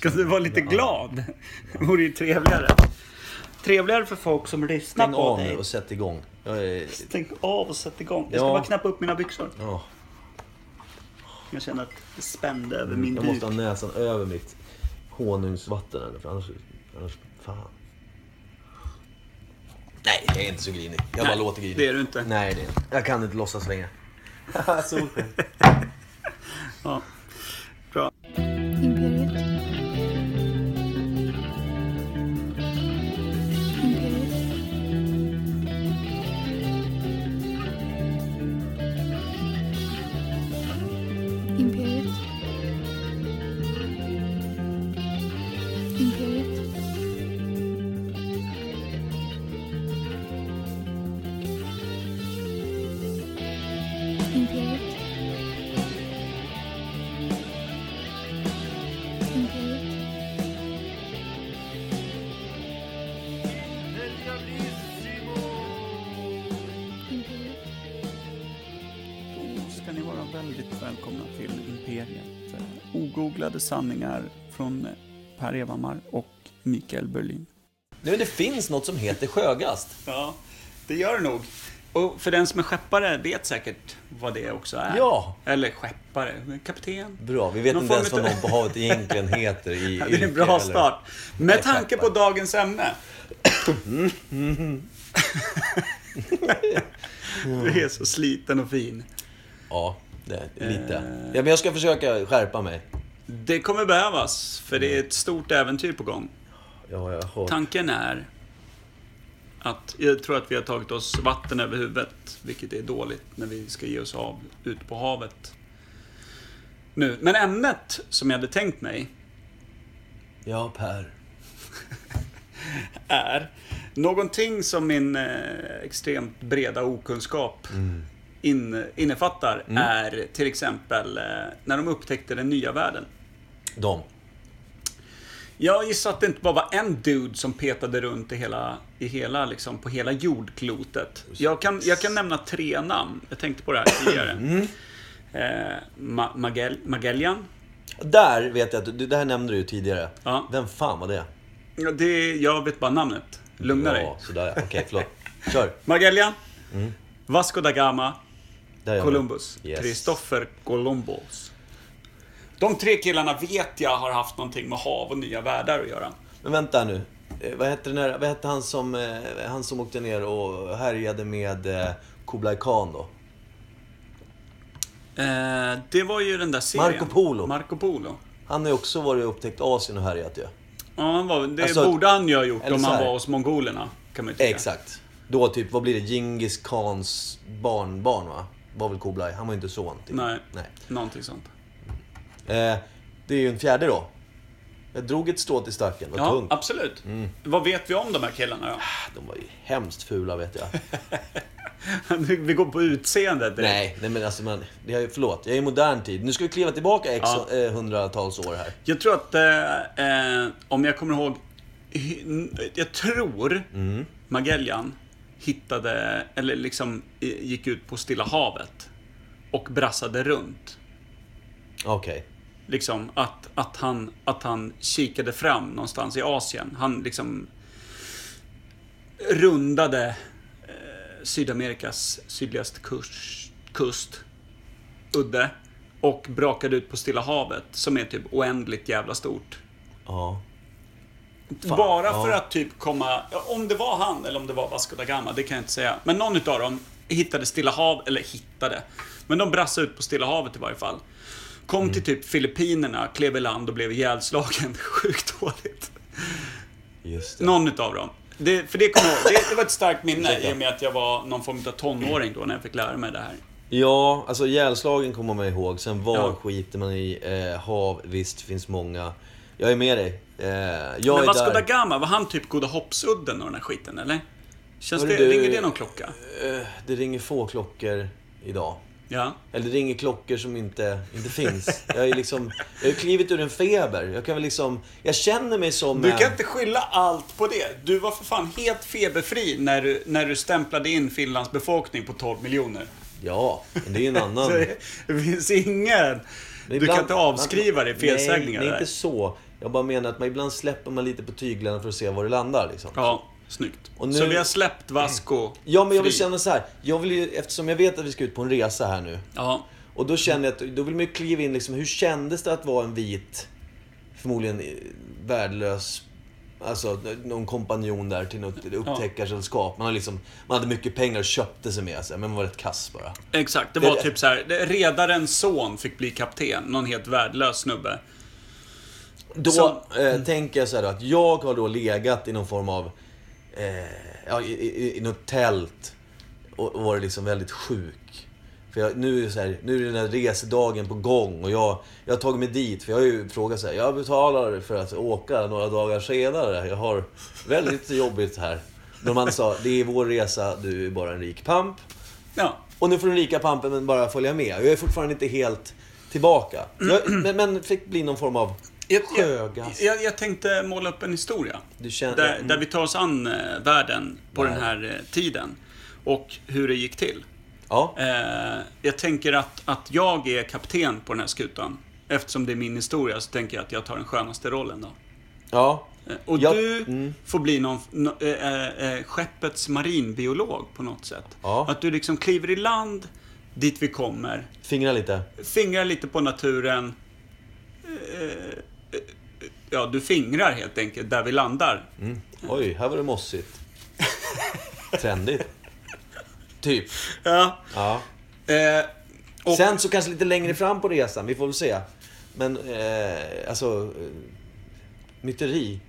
Kan du vara lite glad? Det vore ju trevligare. Trevligare för folk som lyssnar Stäng på av dig. nu och sätt igång. Jag är... Stäng av och sätt igång. Jag ska Ja. bara knäppa upp mina byxor. Ja, Jag känner att det spände över min jag duk. måste ha näsan över mitt honungsvatten eller för annars, annars fan. Nej, jag är inte så grinig. Jag bara Nej, låter grinig. det är du inte. Nej, det är. Jag kan inte låtsas längre. Solsken. Ja. Sanningar från Per Evhammar och Mikael Berlin. Nu, det finns något som heter sjögast. Ja, det gör det nog. Och för den som är skeppare vet säkert vad det också är. Ja. Eller skeppare, kapten. Bra, vi vet Någon inte ens vad någon på havet egentligen heter i Ja, det är en bra eller- start. Med tanke på dagens ämne. Du är så sliten och fin. Ja, det är lite. Ja, men jag ska försöka skärpa mig. Det kommer behövas, för det är ett stort äventyr på gång. Ja, jag har... Tanken är att jag tror att vi har tagit oss vatten över huvudet, vilket är dåligt när vi ska ge oss av ut på havet. Nu, men ämnet som jag hade tänkt mig Ja, Per. är någonting som min eh, extremt breda okunskap in, innefattar är till exempel eh, när de upptäckte den nya världen. De. Jag gissar att det inte bara var en dude som petade runt i hela, i hela, liksom, på hela jordklotet. Jag kan, jag kan nämna tre namn. Jag tänkte på det här tidigare. Eh, Ma- Magell, Magellan. Där vet jag att, du- det här nämnde du tidigare. Ja. Vem fan var det? Ja, Det, jag vet bara namnet. Lugna dig. Ja, sådär. Okej, förlåt. Kör. Magellan. Vasco da Gama. Columbus. Yes. Christopher Columbus. De tre killarna vet jag har haft någonting med hav och nya världar att göra. Men vänta nu. Eh, Vad hette, den här, vad hette han, som, eh, han som åkte ner och härjade med eh, Kublai Khan då? Eh, det var ju den där serien. Marco Polo. Marco Polo. Han har ju också varit och upptäckt Asien och härjat ju. Ja, han var, det Alltså, borde han ju ha gjort om han var hos mongolerna. Kan man tycka. Exakt. Då typ, vad blir det? Djingis Khans barnbarn va? Var väl Kublai? Han var ju inte son. Typ. Nej, Nej. någonting sånt. Eh, det är ju en fjärde då. Jag drog ett strå till stacken. Vad Ja, tungt. absolut. Vad vet vi om de här killarna då? De var ju hemskt fula vet jag. vi går på utseendet direkt. nej, nej men alltså man, det är, förlåt. Jag är i modern tid. Nu ska vi kliva tillbaka x Ja. eh, hundratals år här. Jag tror att, eh, eh, om jag kommer ihåg, jag tror Mm. Magellan hittade, eller liksom gick ut på Stilla havet och brassade runt. Okej. Liksom att, att, han, att han kikade fram någonstans i Asien. Han liksom rundade eh, Sydamerikas sydligaste kust, kust, udde, och brakade ut på Stilla havet, som är typ oändligt jävla stort. Ja. Fan, Bara ja. för att typ komma... Om det var han eller om det var Vasco da Gama, det kan jag inte säga. Men någon utav dem hittade Stilla hav, eller hittade. Men de brassade ut på Stilla havet i varje fall. Kom Mm. till typ Filippinerna, klev i land och blev ihjälslagen. Sjukt dåligt. Just det. Någon utav dem. Det, för det, ihåg. det, det var ett starkt minne i och med att jag var någon form av tonåring då när jag fick lära mig det här. Ja, alltså ihjälslagen kommer man ihåg. Sen var Ja. skiter man i. Eh, hav, visst finns många. Jag är med dig. Eh, jag Men Vasco da. Gama, var han typ Goda Hoppsudden och den här skiten, eller? Känns det, du- ringer det någon klocka? Eh, det ringer få klockor idag. Ja. Eller det ringer klockor som inte, inte finns. Jag är liksom, jag har klivit ur en feber. Jag kan väl liksom, jag känner mig som... Du kan inte skylla allt på det. Du var för fan helt feberfri när du, när du stämplade in Finlands befolkning på 12 miljoner. Ja, men det är ju en annan... det, det finns ingen... Men Du ibland- kan inte avskriva det felsägningar Nej, nej, där. inte så. Jag bara menar att man ibland släpper man lite på tyglarna för att se var det landar liksom. Ja, snyggt. Nu- Så vi har släppt Vasco Ja, men jag vill fri. känna så här. Jag vill ju, eftersom jag vet att vi ska ut på en resa här nu. Ja, Och då känner jag att, då vill man ju kliva in liksom, hur kändes det att vara en vit, förmodligen eh, värdelös, alltså någon kompanjon där till något upptäckarsällskap. Man, har liksom, man hade mycket pengar och köpte sig med sig, men man var rätt kass bara. exakt. Det var Det- typ så här. redarens son fick bli kapten. Någon helt värdelös snubbe. Då Så- eh, tänker jag så här då, att jag har då legat i någon form av, ja, i, i, i något tält och, och varit liksom väldigt sjuk. För jag, nu, är det så här, nu är den här resedagen på gång och jag, jag har tagit mig dit. För jag har ju frågat så här, jag betalar för att åka några dagar senare. Jag har väldigt jobbigt här. De andra sa, det är vår resa, du är bara en rik pamp. Ja. Och nu får den rika pampen men bara följa med. Jag är fortfarande inte helt tillbaka. Jag, men, men fick bli någon form av Jag, jag, jag, jag tänkte måla upp en historia. Känner- där, mm. där vi tar oss an eh, världen på Nej. den här eh, tiden. Och hur det gick till. Ja. Eh, jag tänker att, att jag är kapten på den här skutan. Eftersom det är min historia så tänker jag att jag tar den skönaste rollen då. Ja. Eh, Och Ja, du mm. får bli någon, no, eh, skeppets marinbiolog på något sätt. Ja. Att du liksom kliver i land dit vi kommer, Fingra lite. fingrar lite på naturen. Ja, du fingrar helt enkelt där vi landar. Mm. Oj, här var det mossigt. Trendigt. Typ. Ja. Ja. Eh, och, Sen så kanske lite längre fram på resan, vi får väl se. Men, eh, alltså... Eh, myteri.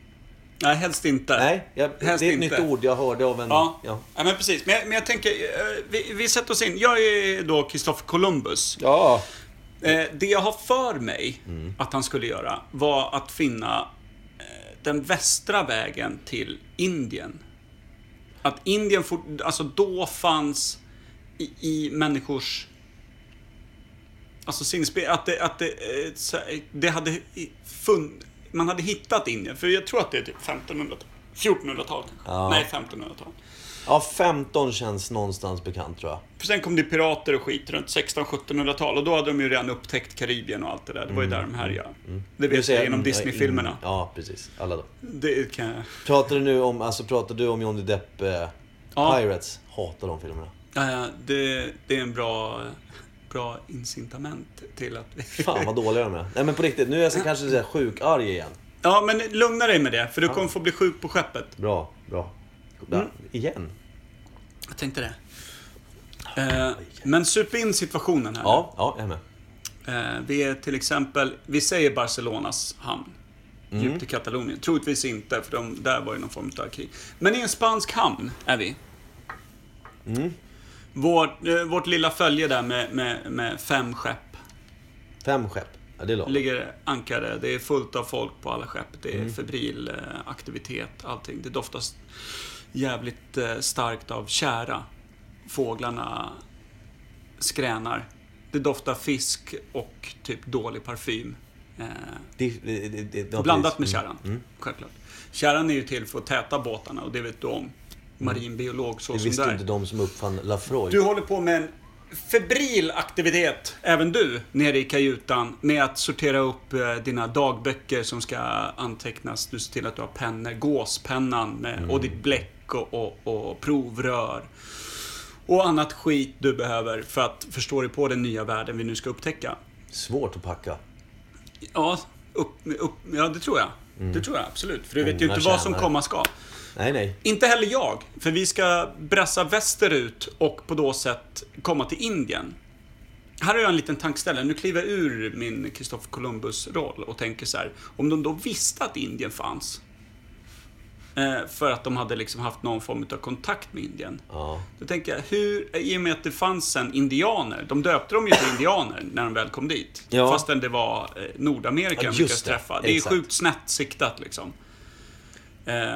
nej, helst inte. Nej, jag, det är Helst ett inte. nytt ord jag hörde av en... Ja, Ja. ja. men precis. Men jag, men jag tänker, eh, vi, vi sätter oss in. Jag är då Kristoffer Columbus. ja. Eh, det jag har för mig Mm. att han skulle göra var att finna eh, den västra vägen till Indien. Att Indien, for, alltså då fanns i, i människors... Alltså sinnesbild, att det, att det, eh, det hade i- fun, Man hade hittat Indien, för jag tror att det är typ 1500 1400-tal. Ja. Nej, 1500-tal. Ja, 15 känns någonstans bekant tror jag. För sen kom det pirater och skit runt 1600-1700-tal och då hade de ju redan upptäckt Karibien och allt det där. Det var ju där de härjade. Det Du vet säger- jag genom mm, Disney-filmerna. mm, Ja, precis. Alla då. Det kan jag... Pratar du nu om, alltså pratar du om Johnny Depp, eh, Ja. Pirates? Hatar de filmerna. Ja, ja, det, det är en bra, bra incitament till att... Fan vad dåliga de är. Nej men på riktigt, nu är jag så kanske sjuk-arg igen. Ja, men lugna dig med det, för du kommer få bli sjuk på skeppet. Bra, bra. Ja, Mm. Igen? Jag tänkte det. Eh, men sup in situationen här. Ja, ja, jag är med. Eh, vi är till exempel, vi säger Barcelonas hamn. Mm. Djupt i Katalonien. Troligtvis inte, för de, där var det någon form av krig. Men i en spansk hamn är vi. Mm. Vår, eh, vårt lilla följe där med, med, med fem skepp Fem skepp. Ja, det är lagom. ligger ankare. Det är fullt av folk på alla skepp. Det är Mm. febril eh, aktivitet, allting. Det doftas jävligt eh, starkt av kära. Fåglarna skränar. Det doftar fisk och typ dålig parfym. Eh, Det, det, det, Blandat med kärran, Mm. självklart. Kärran är ju till för att täta båtarna och det vet du om. Marinbiolog så Det som visste du ju är. inte de som uppfann Lafroy. Du håller på med en febril aktivitet, även du, nere i kajutan med att sortera upp eh, dina dagböcker som ska antecknas. Du ser till att du har pennor, gåspennan med, Mm. och ditt bläck och, och, och provrör. Och annat skit du behöver för att förstå dig på den nya världen vi nu ska upptäcka. Svårt att packa. Ja, upp, upp, ja det tror jag. Det tror jag absolut. För du vet ju inte vad som komma ska. Nej, nej. Inte heller jag, för vi ska brassa västerut och på då sätt komma till Indien. Här har jag en liten tankställare. Nu kliver jag ur min Christopher Columbus-roll och tänker så här. Om de då visste att Indien fanns. Eh, för att de hade liksom haft någon form av kontakt med Indien. Ja. Då tänker jag, hur, i och med att det fanns en indianer. De döpte dem ju till indianer när de väl kom dit. Ja. Fastän det var eh, Nordamerika Ja, de lyckades det. träffa. Det är Exakt. sjukt snett siktat liksom. Eh,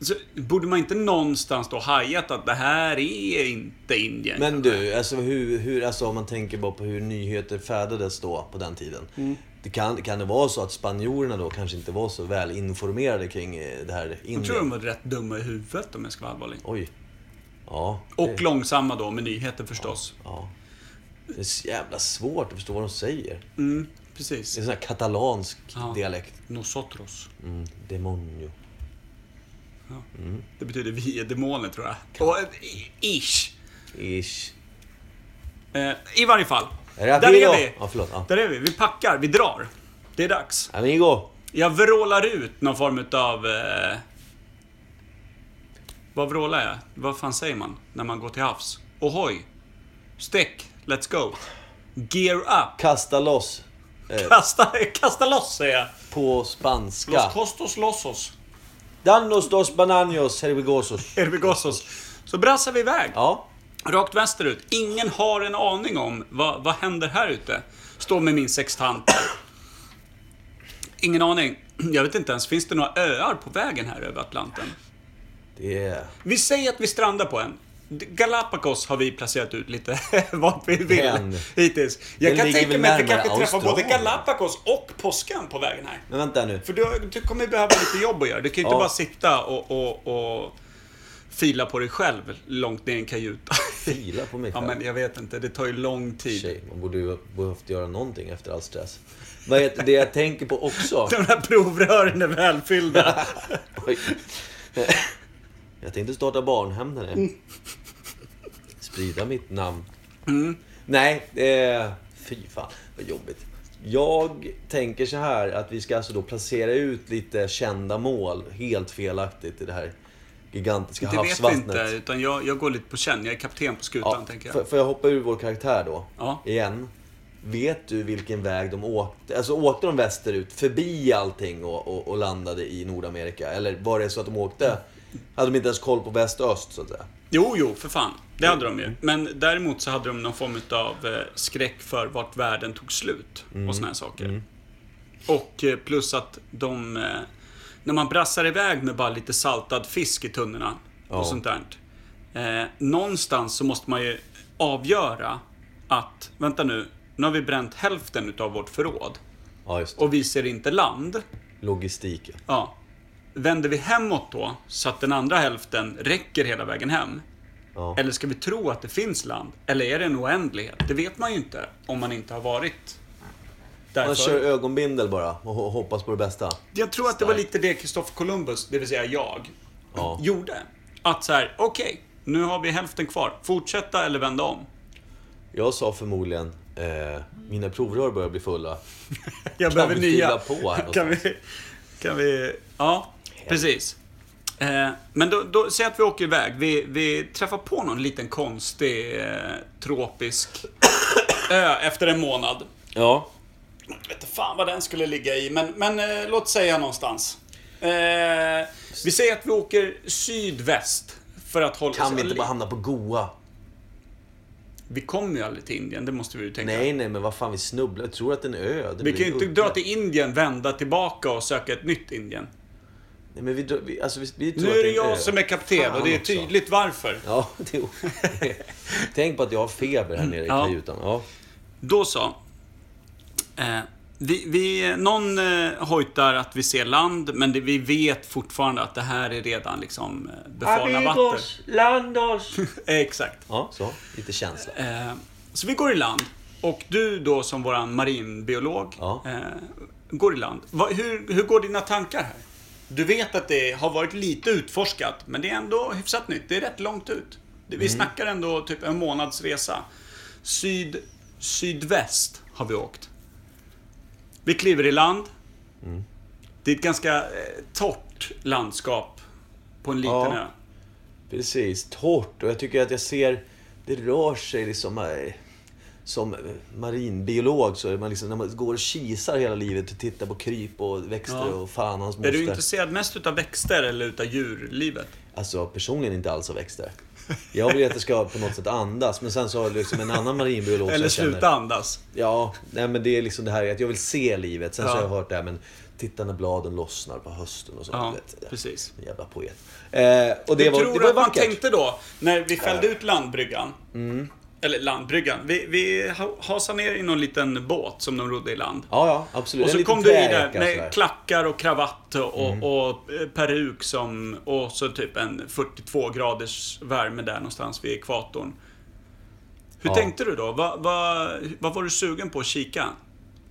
så borde man inte någonstans då hajat att det här är inte Indien? Men du, alltså, hur, hur, alltså om man tänker bara på hur nyheter färdades då på den tiden. Mm. Det kan, kan det vara så att spanjorerna då kanske inte var så väl informerade kring eh, det här Jag Indien? tror de var rätt dumma i huvudet om jag ska vara allvarlig. Oj. Ja. Och det, långsamma då med nyheter förstås. ja. Det är så jävla svårt att förstå vad de säger. Mm. precis. Det är en sån här katalansk Ja. dialekt. Nosotros. Mm, demonio. Det betyder vi är demoner, tror jag. Och, eh, ish. Ish. Eh, I varje fall. Det Där Rapido? är vi. Ja, förlåt. Ja. Där är vi. Vi packar. Vi drar. Det är dags. Amigo. Jag vrålar ut någon form utav... Eh... Vad vrålar jag? Vad fan säger man när man går till havs? Ohoj! Stick! Let's go! Gear up! Kasta loss. Kasta, kasta loss, säger jag. På spanska. Los costos lossos. Danos dos bananios hervigosos. Hervigosos. Så brassar vi iväg. Ja. Rakt västerut. Ingen har en aning om vad, vad händer här ute. Står med min sextant. Ingen aning. Jag vet inte ens, finns det några öar på vägen här över Atlanten? Det är... Vi säger att vi strandar på en. Galapagos har vi placerat ut lite vart vi vill Men, hittills. Jag kan tänka mig att vi kanske träffar både? Galapagos och påskan på vägen här. Men vänta nu. För du, du kommer behöva lite jobb att göra. Du kan ju inte Ja. bara sitta och, och, och fila på dig själv långt ner i en kajuta. Fila på mig Ja, själv. men jag vet inte. Det tar ju lång tid. Tjej, man borde ju behövt göra någonting efter all stress. Heter det jag tänker på också? De där provrören är välfyllda. Jag tänkte starta barnhem där nere. Sprida mitt namn. Nej, eh, fy fan vad jobbigt. Jag tänker så här att vi ska alltså då placera ut lite kända mål helt felaktigt i det här gigantiska Det vet vi havsvattnet. inte, utan jag, jag går lite på känn. Jag är kapten på skutan, Ja, tänker jag. får, får jag hoppa ur vår karaktär då? Ja. Igen. Vet du vilken väg de åkte? Alltså åkte de västerut, förbi allting och, och, och landade i Nordamerika? Eller var det så att de åkte, hade de inte ens koll på väst-öst så att säga? Jo, jo, för fan. Det hade de ju. Men däremot så hade de någon form av eh, skräck för vart världen tog slut och såna här saker. Och eh, plus att de... När man brassar iväg med bara lite saltad fisk i tunnorna Ja. och sånt där. Eh, någonstans så måste man ju avgöra att, vänta nu, nu har vi bränt hälften utav vårt förråd Ja, och vi ser inte land. Logistiken. Ja. Vänder vi hemåt då, så att den andra hälften räcker hela vägen hem? Ja. Eller ska vi tro att det finns land? Eller är det en oändlighet? Det vet man ju inte om man inte har varit där Man kör ögonbindel bara och ho- hoppas på det bästa. Jag tror att det var lite det Kristoffer Columbus, det vill säga jag, Ja. gjorde. Att så här, okej, nu har vi hälften kvar. Fortsätta eller vända om. Jag sa förmodligen, eh, mina provrör börjar bli fulla. Jag Kan behöver vi nya. på här kan vi, kan vi... Ja, precis. Eh, men då, då, säg att vi åker iväg. Vi, vi träffar på någon liten konstig eh, tropisk ö efter en månad. Ja. Jag vet inte fan vad den skulle ligga i, men, men eh, låt säga någonstans. Eh, vi säger att vi åker sydväst. För att hålla Kan vi inte bara hamna på Goa? Vi kommer ju aldrig till Indien, det måste vi ju tänka. Nej, nej, men vad fan, vi snubblar. Jag tror att det är en ö. Det Vi blir kan ju inte udda. dra till Indien, vända tillbaka och söka ett nytt Indien. Nej, men vi, drar- vi, alltså, vi, vi tror Nu att är det en jag ö. som är kapten Fan och det är också. tydligt varför. Ja, det är... Tänk på att jag har feber här nere i Ja. kajutan. Ja. Då så. Eh, vi, vi, någon eh, hojtar att vi ser land, men det, vi vet fortfarande att det här är redan liksom eh, befarna vatten. landos! Eh, Exakt. Ja, så. Lite känsla. Eh, så vi går i land. Och du då som våran marinbiolog Ja. eh, går i land. Va, hur, hur går dina tankar här? Du vet att det har varit lite utforskat, men det är ändå hyfsat nytt. Det är rätt långt ut. Vi snackar ändå typ en månads resa. Syd, sydväst har vi åkt. Vi kliver i land. Det är ett ganska eh, torrt landskap på en liten Ja. ö. Precis. Torrt. Och jag tycker att jag ser... Det rör sig liksom... eh, Som marinbiolog så är man liksom, när man går och kisar hela livet och tittar på kryp och växter Ja. och fan hans Är moster. du intresserad mest utav växter eller utav djurlivet? Alltså personligen inte alls av växter. Jag vill ju att det ska på något sätt andas. Men sen så har liksom en annan marinbiolog Eller sluta andas. Ja, nej men det är liksom det här att jag vill se livet. Sen så Ja. har jag hört det här men titta när bladen lossnar på hösten och sånt. Ja, vet du. precis. En jävla poet. Eh, och det Hur var, tror det du var att man vackert. tänkte då, när vi fällde ut landbryggan? Mm. Eller landbryggan. Vi, vi ha- hasade ner i någon liten båt som de rodde i land. Ja, ja, absolut. Och så kom du i där träjacka sådär. Mm. med klackar och kravatt och, och eh, peruk som... Och så typ en 42 graders värme där någonstans vid ekvatorn. Hur Ja. tänkte du då? Vad vad- vad var du sugen på att kika?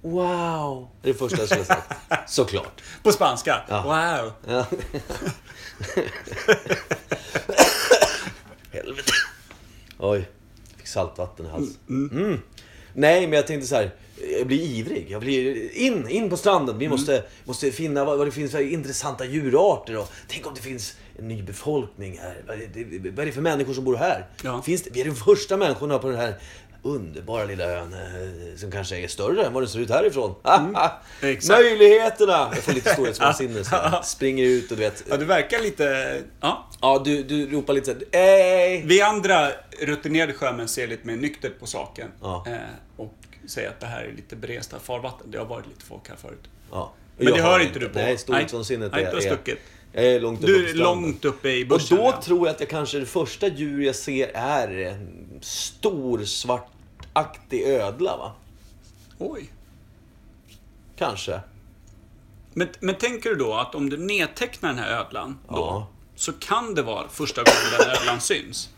Wow! Det är det första jag skulle ha sagt. Såklart. På spanska? Ja. Wow. Ja. Helvete. Oj, fick saltvatten i halsen. Mm. Nej, men jag tänkte så här. Jag blir ivrig. Jag blir in, in på stranden. Vi måste, måste finna vad, vad det finns för intressanta djurarter. Och tänk om det finns en ny befolkning här. Vad är det, vad är det för människor som bor här? Ja. Finns det, vi är de första människorna på den här underbara lilla ön eh, som kanske är större än vad den ser ut härifrån. exakt. Möjligheterna! Jag får lite storhetsvansinne så jag springer ut och du vet. Ja, du verkar lite... Ja. Ja, du, du ropar lite såhär! Vi andra rutinerade sjömän ser lite mer nyktert på saken. Ja. Eh, och säger att det här är lite beresta farvatten. Det har varit lite folk här förut. Ja. Men Jag det hör inte du på. Nej, storhetsvansinnet Nej, är... är- stuckit. Jag är långt uppe Du är långt uppe i Och bussen. då ja. tror jag att jag kanske det första djur jag ser är en stor svartaktig ödla, va? Oj. Kanske. Men, men tänker du då att om du nedtecknar den här ödlan då, Ja. så kan det vara första gången den ödlan syns?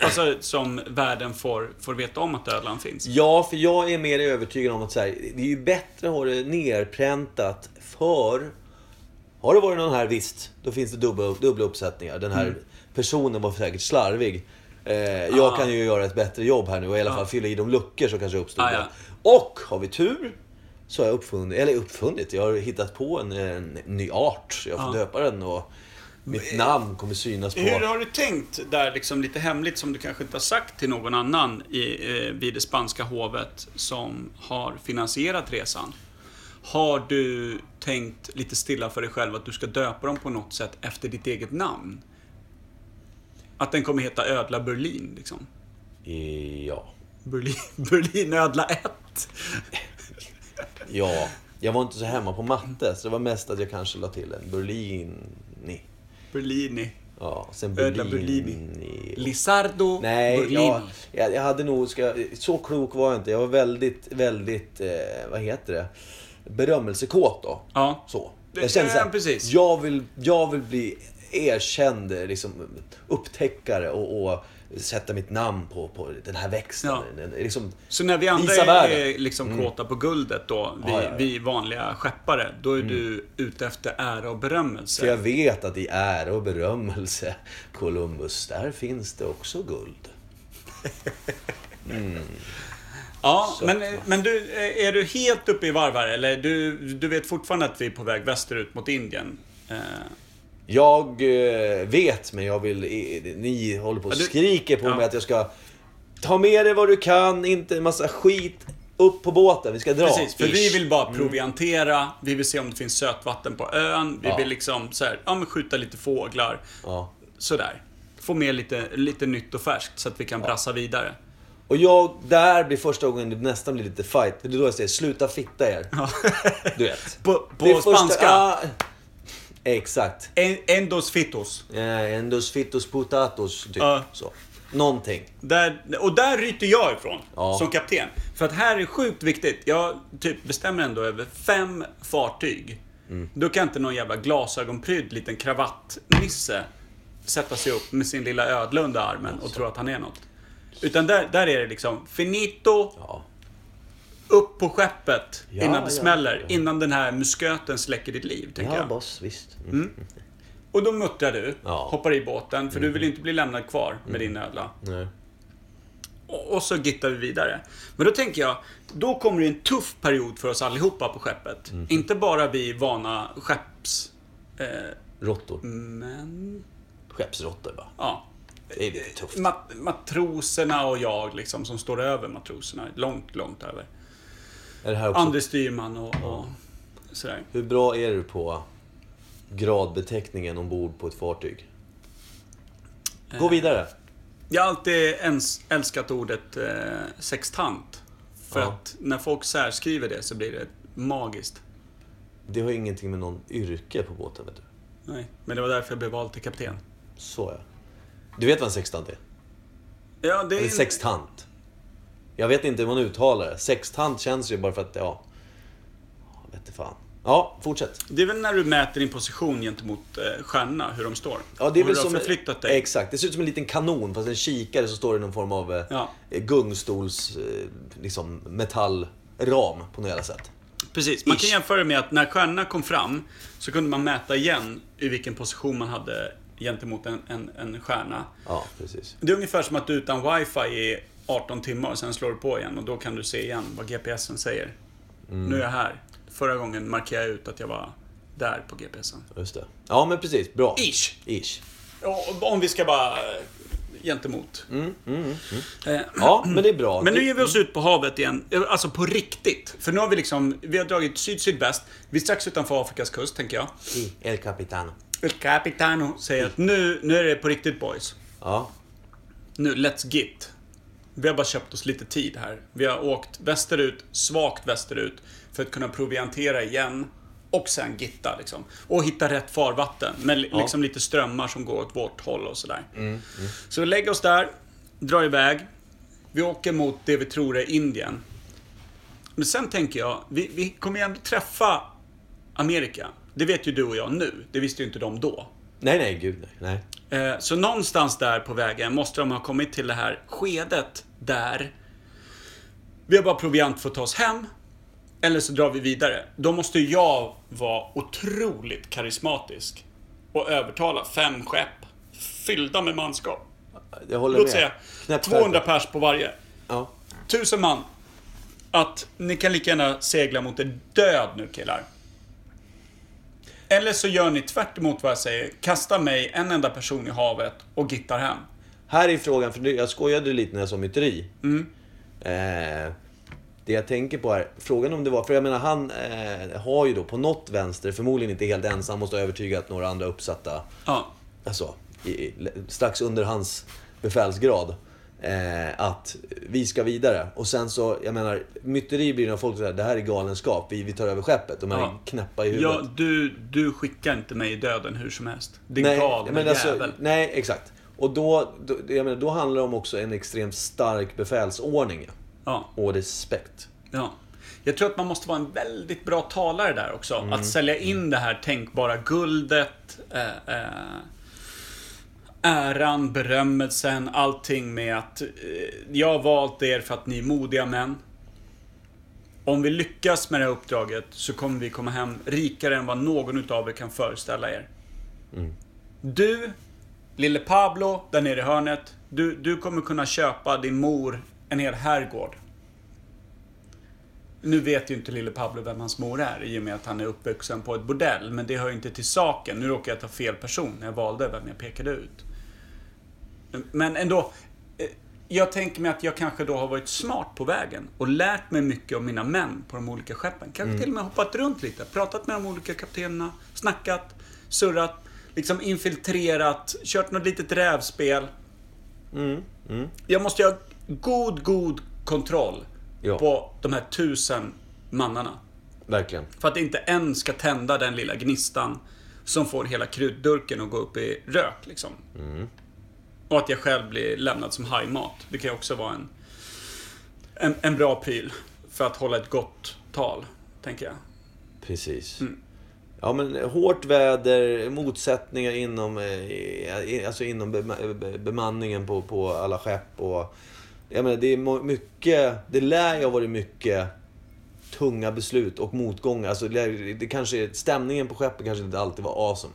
Alltså som världen får, får veta om att ödlan finns. Ja, för jag är mer övertygad om att så här, det är ju bättre att ha det nerpräntat för... Har det varit någon här, visst, då finns det dubbla, dubbla uppsättningar. Den här personen var säkert slarvig. Eh, jag kan ju göra ett bättre jobb här nu och i alla fall fylla i de luckor som kanske uppstod. Då. Och har vi tur så har jag uppfunnit, eller uppfunnit, jag har hittat på en, en ny art. Jag får döpa den och mitt namn kommer synas på... Hur har du tänkt där liksom lite hemligt som du kanske inte har sagt till någon annan i, eh, vid det spanska hovet som har finansierat resan? Har du tänkt lite stilla för dig själv att du ska döpa dem på något sätt efter ditt eget namn? Att den kommer heta Ödla Berlin liksom? Ja. Berlin, Berlin Ödla 1. Ja. Jag var inte så hemma på matte, så det var mest att jag kanske la till en Berlini. Berlini. Ja, sen Ödla Berlini. Lizardo Nej, Berlini. ja, jag, jag hade nog... Ska, så klok var jag inte. Jag var väldigt, väldigt... Eh, vad heter det? Berömmelsekåt då. Ja. Så. Jag kände ja, såhär, precis. jag vill, jag vill bli erkänd liksom, upptäckare och, och sätta mitt namn på, på den här växten. Ja. Liksom, Så när vi andra är, liksom kåta på guldet då, vi, Ja, ja, ja. vi vanliga skeppare, då är du ute efter ära och berömmelse. för jag vet att i ära och berömmelse, Columbus, där finns det också guld. Ja, Så. men, men du, är du helt uppe i varv här, eller du, du vet fortfarande att vi är på väg västerut mot Indien? Jag eh, vet, men jag vill... Ni håller på och Ja, skriker på Ja. mig att jag ska ta med dig vad du kan, inte en massa skit. Upp på båten, vi ska dra. Precis, för vi Ish. vill bara proviantera, vi vill se om det finns sötvatten på ön, vi Ja. vill liksom så här, ja men skjuta lite fåglar. Ja. Sådär. Få med lite, lite nytt och färskt så att vi kan brassa vidare. Och jag, där blir första gången det nästan blir lite fight. Det är då jag säger, sluta fitta er. Du vet. På, på spanska, ah, exakt. en, endos fitos. Eh, endos fitos potatos, typ. Ja. Så. Någonting. Där, och där ryter jag ifrån, Ja. som kapten. För att här är sjukt viktigt. Jag typ bestämmer ändå över fem fartyg. Mm. Då kan inte någon jävla glasögonprydd liten kravattnisse sätta sig upp med sin lilla ödla under armen och tro att han är något. Utan där, där är det liksom finito, Ja. Upp på skeppet Ja, innan det ja, smäller. ja. Innan den här musköten släcker ditt liv, tänker Ja, jag. boss, visst. Mm. Och då muttrar du, Ja. Mm. hoppar i båten, för du vill inte bli lämnad kvar med din ödla. Nej. Och och så gittar vi vidare. Men då tänker jag, då kommer det en tuff period för oss allihopa på skeppet. Mm. Inte bara vi vana skepps... Eh, Råttor. men... Skeppsråttor, va? Ja. Det är tufft. Mat matroserna och jag liksom, som står över matroserna. Långt, långt över. Är det här också... Andre styrman och, och sådär. Hur bra är du på gradbeteckningen ombord på ett fartyg? Eh. Gå vidare. Jag har alltid älskat ordet eh, sextant. För Ja. att när folk särskriver det så blir det magiskt. Det har ingenting med någon yrke på båten, vet du. Nej, men det var därför jag blev vald till kapten. Så ja. Du vet vad en sextant är? Ja, det är... Eller sextant. Jag vet inte hur man uttalar det. Sextant känns ju bara för att, ja... ja, Vet inte fan. Ja, fortsätt. Det är väl när du mäter din position gentemot eh, stjärnorna, hur de står. Ja, det är och väl hur som... du har förflyttat dig. Exakt. Det ser ut som en liten kanon, fast en kikare så står det någon form av eh, Ja. gungstols... Eh, liksom metall... ram på något jävla sätt. Precis. Man kan Ish. jämföra det med att när stjärnorna kom fram så kunde man mäta igen i vilken position man hade gentemot en, en, en stjärna. Ja, precis. Det är ungefär som att du är utan wifi i 18 timmar och sen slår du på igen och då kan du se igen vad GPSen säger. Mm. Nu är jag här. Förra gången markerade jag ut att jag var där på GPSen. Just det. Ja, men precis. Bra. Ish. Ish. Om vi ska bara eh, gentemot. Eh, Ja, men det är bra. Men nu ger vi oss ut på havet igen. Eh, Alltså på riktigt. För nu har vi liksom, vi har dragit syd-sydväst. Vi är strax utanför Afrikas kust, tänker jag. I El Capitano. El Capitano säger att nu, nu är det på riktigt boys. Ja. Nu, let's git. Vi har bara köpt oss lite tid här. Vi har åkt västerut, svagt västerut, för att kunna proviantera igen. Och sen gitta liksom. Och hitta rätt farvatten. Med li- liksom lite strömmar som går åt vårt håll och sådär. Så vi lägger oss där, drar iväg. Vi åker mot det vi tror är Indien. Men sen tänker jag, vi, vi kommer ju ändå träffa Amerika. Det vet ju du och jag nu. Det visste ju inte de då. Nej, nej, gud nej. nej. Eh, Så någonstans där på vägen måste de ha kommit till det här skedet där vi har bara proviant för att ta oss hem. Eller så drar vi vidare. Då måste jag vara otroligt karismatisk och övertala fem skepp fyllda med manskap. Jag håller Låt med. säga Knäpp 200 skärpet. pers på varje. Ja. Tusen man. Att ni kan lika gärna segla mot en död nu killar. Eller så gör ni tvärt emot vad jag säger. Kasta mig en enda person i havet och gittar hem. Här är frågan, för jag skojade lite när jag sa myteri. Mm. Eh, det jag tänker på är, frågan om det var, för jag menar han eh, har ju då på något vänster, förmodligen inte helt ensam, måste ha övertygat några andra uppsatta, Ja. alltså i, strax under hans befälsgrad. Eh, att vi ska vidare. Och sen så, jag menar, myteri blir när folk säger det här är galenskap, vi, vi tar över skeppet. De är Ja. knäppa i huvudet. ja du, du skickar inte mig i döden hur som helst. Din Nej, galna men alltså, jävel. nej, exakt. Och då, då, jag menar, då handlar det om också en extremt stark befälsordning. Ja, Och respekt. ja. Jag tror att man måste vara en väldigt bra talare där också. Mm. Att sälja in det här tänkbara guldet, eh, eh, äran, berömmelsen, allting med att eh, jag har valt er för att ni är modiga män. Om vi lyckas med det här uppdraget så kommer vi komma hem rikare än vad någon utav er kan föreställa er. Du, lille Pablo, där nere i hörnet. Du, du kommer kunna köpa din mor en hel herrgård. Nu vet ju inte lille Pablo vem hans mor är i och med att han är uppvuxen på ett bordell. Men det hör ju inte till saken. Nu råkar jag ta fel person när jag valde vem jag pekade ut. Men ändå. eh, Jag tänker mig att jag kanske då har varit smart på vägen och lärt mig mycket om mina män på de olika skeppen. Kanske till och med hoppat runt lite, pratat med de olika kaptenerna, snackat, surrat, liksom infiltrerat, kört något litet rävspel. Jag måste ha god, god kontroll Ja. på de här tusen mannarna. Verkligen. För att inte en ska tända den lilla gnistan som får hela kryddurken att gå upp i rök. Liksom. Och att jag själv blir lämnad som hajmat. Det kan ju också vara en, en, en bra pryl för att hålla ett gott tal, tänker jag. Precis. Mm. Ja men hårt väder, motsättningar inom, eh, alltså inom be- bemanningen på, på alla skepp och... Jag menar det är mycket, det lär ju ha varit mycket tunga beslut och motgångar. Alltså det, kanske, stämningen på skeppet kanske inte alltid var awesome.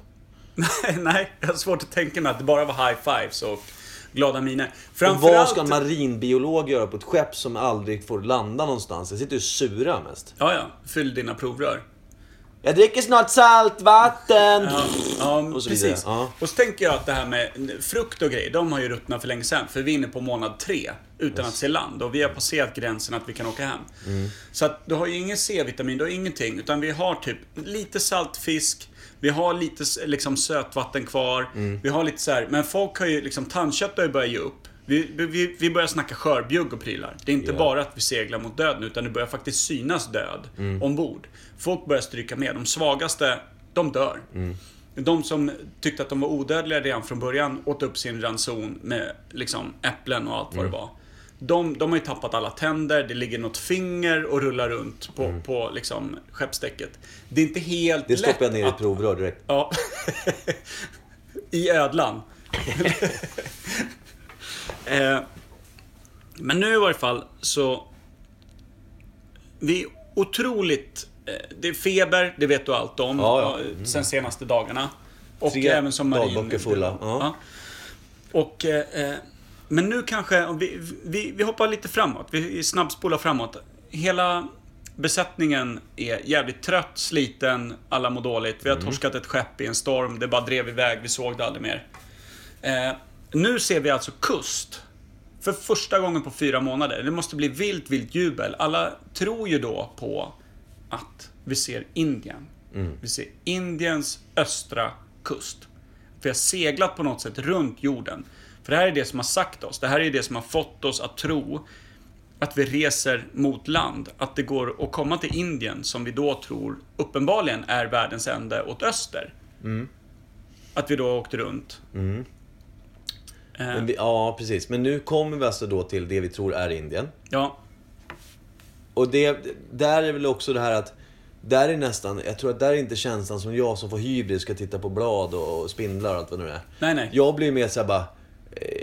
Nej, nej, jag har svårt att tänka mig att det bara var high fives och glada miner. Och vad Framförallt... ska en marinbiolog göra på ett skepp som aldrig får landa någonstans? Jag sitter ju och surar mest. Ja, ja. Fyll dina provrör. Jag dricker snart saltvatten! Ja, ja Och precis. Ja. Och så tänker jag att det här med frukt och grejer, de har ju ruttnat för länge sedan. För vi är inne på månad tre, utan att se land. Och vi har passerat gränsen att vi kan åka hem. Mm. Så att du har ju ingen C-vitamin, du har ingenting. Utan vi har typ lite saltfisk, vi har lite liksom sötvatten kvar. Mm. Vi har lite så här, men folk har ju liksom, tandkött har ju börjat ge upp. Vi, vi, vi börjar snacka skörbjugg och prylar. Det är inte Ja. bara att vi seglar mot döden, utan det börjar faktiskt synas död Mm. ombord. Folk börjar stryka med. De svagaste, de dör. De som tyckte att de var odödliga redan från början åt upp sin ranson med liksom äpplen och allt vad Mm. det var. De, de har ju tappat alla tänder, det ligger något finger och rullar runt på, på liksom skeppsdäcket. Det är inte helt Mm. Det stoppar jag lätt ner i att- ett provrör direkt. Ja. I ödlan. eh, men nu i varje fall så... vi är otroligt... eh, Det är feber, det vet du allt om. Ja, ja. eh, Sen senaste dagarna. Och Tre även som marin... dagböcker fulla, ja. Och... Eh, eh, men nu kanske... Vi, vi, vi hoppar lite framåt. Vi snabbspolar framåt. Hela besättningen är jävligt trött, sliten, alla mår dåligt. Vi har Mm. torskat ett skepp i en storm, det bara drev iväg, vi såg det aldrig mer. Eh, nu ser vi alltså kust. För första gången på fyra månader. Det måste bli vilt, vilt jubel. Alla tror ju då på att vi ser Indien. Vi ser Indiens östra kust. Vi har seglat på något sätt runt jorden. För det här är det som har sagt oss. Det här är det som har fått oss att tro att vi reser mot land. Att det går att komma till Indien som vi då tror uppenbarligen är världens ände åt öster. Att vi då åkte runt. Eh, Men vi, ja, precis. Men nu kommer vi alltså då till det vi tror är Indien. ja, Och det, där är väl också det här att där är nästan, jag tror att där är inte känslan som jag som får hybris ska titta på blad och spindlar och allt vad det nu är. Nej, nej. Jag blir mer såhär bara, eh,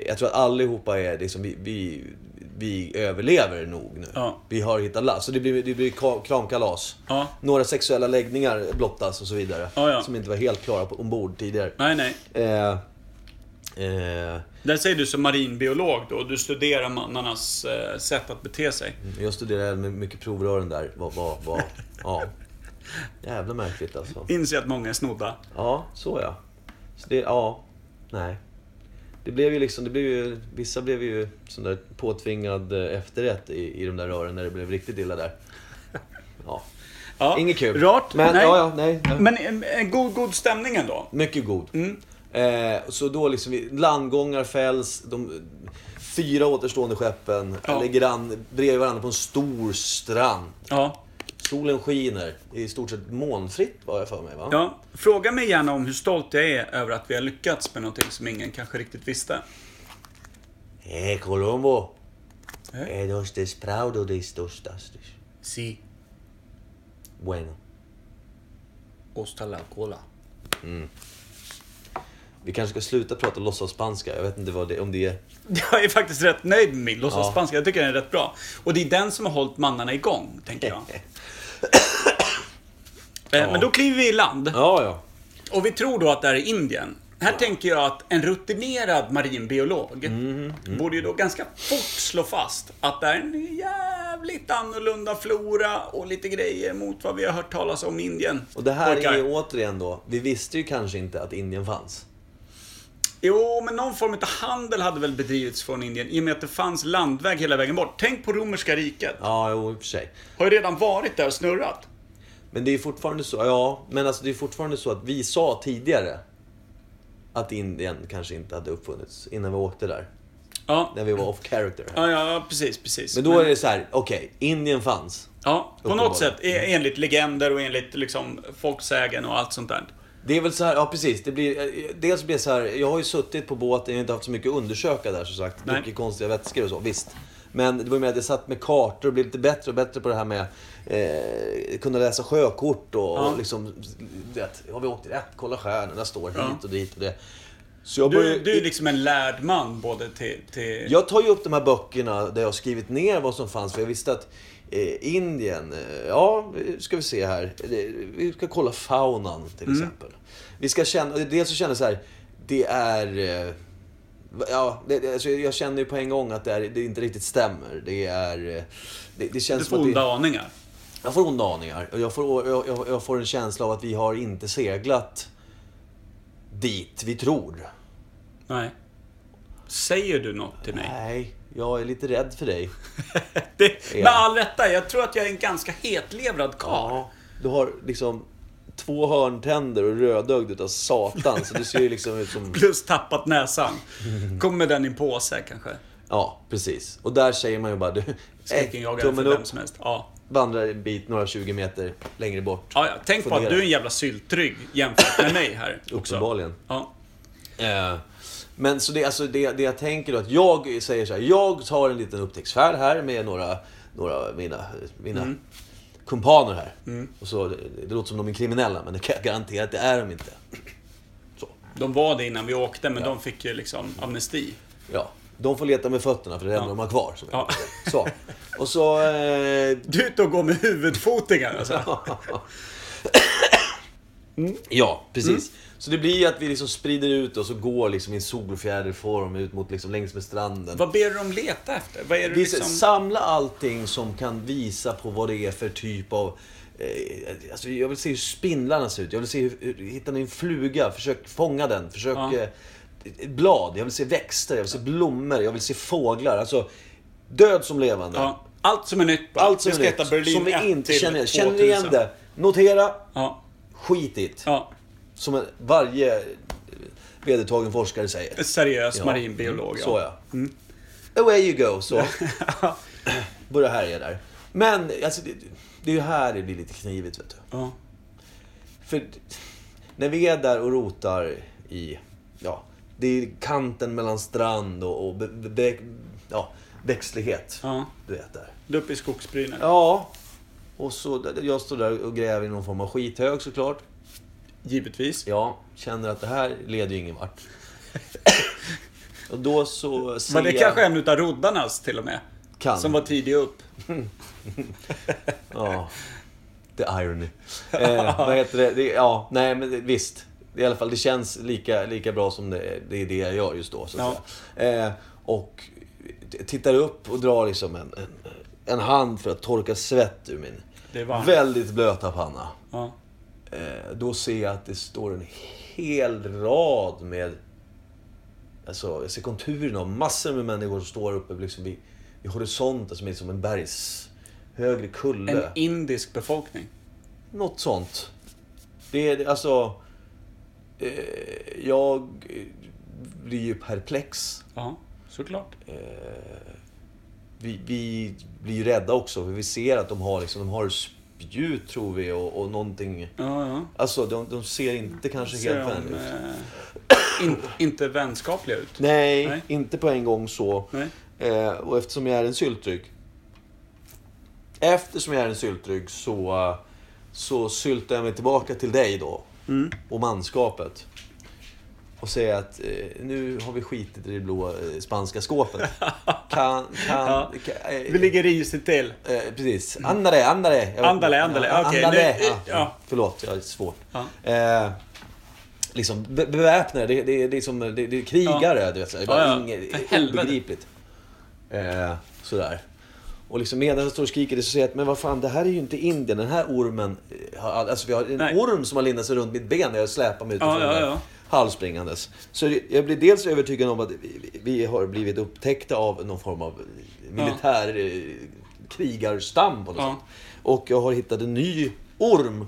jag tror att allihopa är liksom, vi, vi, vi överlever nog nu. Ja. Vi har hittat last. Så det blir, det blir ka- kramkalas. Ja. Några sexuella läggningar blottas och så vidare. Ja. Som inte var helt klara på, ombord tidigare. nej, nej. Eh, eh, Där säger du som marinbiolog då, du studerar mannarnas eh, sätt att bete sig. jag studerade med mycket provrören där. Vad, vad, vad, ja. Jävla märkligt alltså. Inser att många är snodda. Ja, så ja. Så det, ja, nej. Det blev ju liksom, det blev ju, vissa blev ju sån där påtvingad eh, efterrätt i, i de där rören när det blev riktigt illa där. Ja, Ja, inget kul. Rart. Men, nej. ja, ja, nej. nej. Men en, en god, god stämning ändå. Mycket god. Mm. Eh, så då liksom, vi- landgångar fälls, de fyra återstående skeppen Ja. ligger an bredvid varandra på en stor strand. Ja. Solen skiner, det är i stort sett molnfritt var jag för mig va? ja. Fråga mig gärna om hur stolt jag är över att vi har lyckats med någonting som ingen kanske riktigt visste. Eh, Colombo. Eh? Eh, dos despraudo de estos tastos. Si. Bueno. Osta la cola. Vi kanske ska sluta prata låtsasspanska. Jag vet inte vad det, om det är... Jag är faktiskt rätt nöjd med min låtsasspanska. Ja. Jag tycker den är rätt bra. Och det är den som har hållit mannarna igång, tänker jag. Eh, Men då kliver vi i land. Ja, ja. Och vi tror då att det här är Indien. Här tänker jag att en rutinerad marinbiolog Mm, borde ju då ganska fort slå fast att det är en jävligt annorlunda flora och lite grejer mot vad vi har hört talas om i Indien. Och det här Pojkar. är ju återigen då, vi visste ju kanske inte att Indien fanns. Jo, men någon form av handel hade väl bedrivits från Indien i och med att det fanns landväg hela vägen bort. Tänk på romerska riket. Ja, jo, i och för sig. Har ju redan varit där och snurrat. Men det är fortfarande så, ja, men alltså det är fortfarande så att vi sa tidigare att Indien kanske inte hade uppfunnits innan vi åkte där. Ja, När vi var off character här. ja, ja precis, precis. Men då är det så här, okej, Indien fanns. Ja, på något sätt, e- enligt legender och enligt liksom folksägen och allt sånt där. Det är väl så här, ja precis. Det blir, dels blir det så här, jag har ju suttit på båten, jag har inte haft så mycket att undersöka där som sagt. Mycket konstiga vätskor och så, visst. Men det var mer att jag satt med kartor och blev lite bättre och bättre på det här med eh, kunna läsa sjökort och, Ja. liksom, vet, har vi åkt rätt? Kolla stjärnorna står hit Ja. och dit och det. Så jag, Du, började, du är liksom en lärd man både till... till... jag tar ju upp de här böckerna där jag har skrivit ner vad som fanns. För jag visste att eh, Indien, eh, ja, ska vi se här. Vi ska kolla faunan till exempel. Vi ska känna, dels så känner jag så här, det är... Ja, det, alltså jag känner ju på en gång att det, är, det inte riktigt stämmer. Det är... eh, Det, det känns Du får onda aningar. Jag får onda aningar. Och jag får, jag, jag, jag får en känsla av att vi har inte seglat dit vi tror. Nej. Säger du något till mig? Nej, jag är lite rädd för dig. Det, Ja. med all rätta, jag tror att jag är en ganska hetlevrad karl. Ja, du har liksom två hörntänder och rödögd utav satan. Så du ser ju liksom ut som... Plus tappat näsan. Kommer med den i en påse kanske. Ja, precis. Och där säger man ju bara... Du, Skräckinjagare för vem som helst. Ja. vandrar en bit, några 20 meter längre bort. Ja, ja. Tänk på att du är en jävla syltrygg jämfört med mig här. Uppenbarligen. Ja. Eh, men så det, alltså det, det jag tänker då att jag säger så här. Jag tar en liten upptäcktsfärd här med några, några mina, mina Mm. Kumpaner här. Och så, det, det låter som de är kriminella, men det kan jag garantera att det är de inte. Så. De var det innan vi åkte, men Ja. de fick ju liksom amnesti. Ja, De får leta med fötterna för det är det enda Ja. de har kvar. Så. Ja. så. Och så... Eh, Du ute och går med huvudfotingar alltså. ja, precis. Mm. Så det blir att vi liksom sprider ut oss och går liksom i en solfjäderform ut mot liksom längs med stranden. Vad ber du dem leta efter? Vad är det Vi liksom... Samla allting som kan visa på vad det är för typ av... Eh, alltså jag vill se hur spindlarna ser ut. Jag vill se hur, ni en fluga? Försök fånga den. Försök... Ja. Eh, blad. Jag vill se växter. Jag vill se blommor. Jag vill se fåglar. Alltså, död som levande. Ja, allt som är nytt bara. Allt som är nytt. Berlin Som vi 1 inte känner. 2000. Känner igen det? Notera. Ja, Skit i det. ja. Som en- varje vedertagen forskare säger. Seriös Ja. marinbiolog. Så ja. Away you go, så. Börja härja där. Men, alltså, det, det är ju här det blir lite knivigt, vet du. Ja. För när vi är där och rotar i, ja, det är kanten mellan strand och, och be, be, ja, växtlighet. ja. Du vet där. Du uppe i skogsbrynet. Ja. Och så, jag står där och gräver i någon form av skithög såklart. Givetvis. Ja, känner att det här leder ju ingen vart. och då så ser Var det jag... kanske en utav roddarnas till och med? Kan. Som var tidig upp. Ja. The irony. Eh, vad heter det? det? Ja, nej men visst. I alla fall, det känns lika, lika bra som det, det är det jag gör just då. Så att Ja. Eh, och tittar upp och drar liksom en, en, en hand för att torka svett ur min väldigt blöta panna. Ja. Eh, då ser jag att det står en hel rad med... Alltså, jag ser konturerna av massor med människor som står uppe liksom vid, vid horisonten som är som en bergs... Högre kulle. En indisk befolkning. Något sånt. Det är alltså... Eh, jag blir ju perplex. Ja, såklart. Vi, vi blir ju rädda också för vi ser att de har liksom, de har spjut tror vi och, och någonting. Ja, ja. Alltså de, de ser inte kanske Ser helt vänliga ut. eh, in, inte vänskapliga ut. Nej, Nej. inte på en gång så. Nej. Eh, och eftersom jag är en syltrygg. Eftersom jag är en syltrygg så, så syltar jag mig tillbaka till dig då. Mm. Och manskapet. Och säger att eh, nu har vi skitit i det blå eh, spanska skåpet. Kan, kan, Ja. kan eh, Vi ligger risigt till. eh, precis. Andare, andare. Jag Andale, andale. Ja, Okej, andale. nu- Ja, ja. Förlåt, jag är svårt. Ja. Eh, liksom be- beväpnade, det, det, det är som det, det är krigare. Du vet, så. Det är bara Ja, ja. inget, obegripligt. Eh, sådär. Och liksom medan jag står och skriker det så säger jag att men vad fan, det här är ju inte Indien. Den här ormen, alltså vi har en Nej. orm som har lindat sig runt mitt ben när jag släpar mig utifrån Ja, ja, ja. Halvspringandes. Så jag blir dels övertygad om att vi, vi har blivit upptäckta av någon form av militär eh, krigarstam på något Ja. sätt. Och jag har hittat en ny orm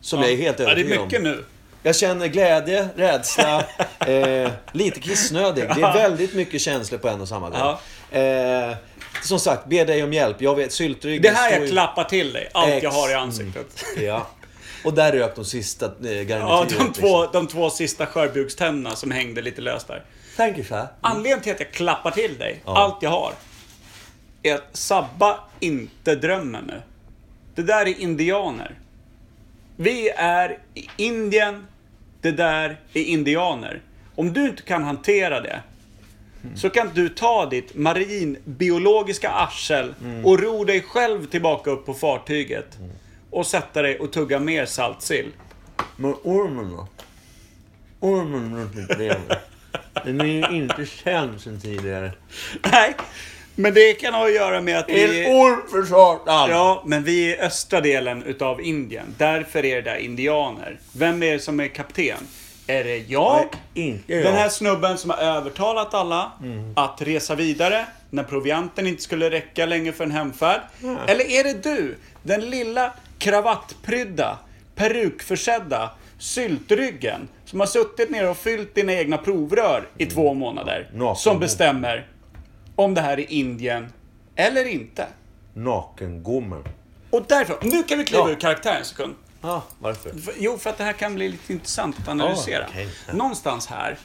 som jag är helt Ja, det övertygad är mycket om. nu. Jag känner glädje, rädsla, eh, lite kissnödig. Det är väldigt mycket känslor på en och samma gång. Eh, som sagt, be dig om hjälp. Jag vet, syltryggen Det här jag klappar till dig. Allt jag Ex. har i ansiktet. Ja. Och där rök de sista eh, garnityret. Ja, de liksom. två, de två sista skörbjugständerna som hängde lite löst där. Thank you, sir. Anledningen till att jag klappar till dig, Ja. allt jag har, är att sabba inte drömmen nu. Det där är indianer. Vi är i Indien, det där är indianer. Om du inte kan hantera det, så kan du ta ditt marinbiologiska arsel och ro dig själv tillbaka upp på fartyget. Och sätta dig och tugga mer saltsill. Men ormen då? Ormen runt mitt ben. Den är ju inte känd sen tidigare. Nej, men det kan ha att göra med att vi... En orm för satan! Ja, men vi är i östra delen utav Indien. Därför är det där indianer. Vem är det som är kapten? Är det jag? Nej, inte jag. Den här snubben som har övertalat alla att resa vidare när provianten inte skulle räcka längre för en hemfärd? Eller är det du, den lilla kravattprydda, perukförsedda syltryggen som har suttit ner och fyllt dina egna provrör i två månader? Naken. Som bestämmer om det här är Indien eller inte. Nakengommen. Och därifrån, nu kan vi kliva Ja. ur karaktär en sekund. Ja, varför? För- Jo, för att det här kan bli lite intressant att analysera. Ah. Ja. Någonstans här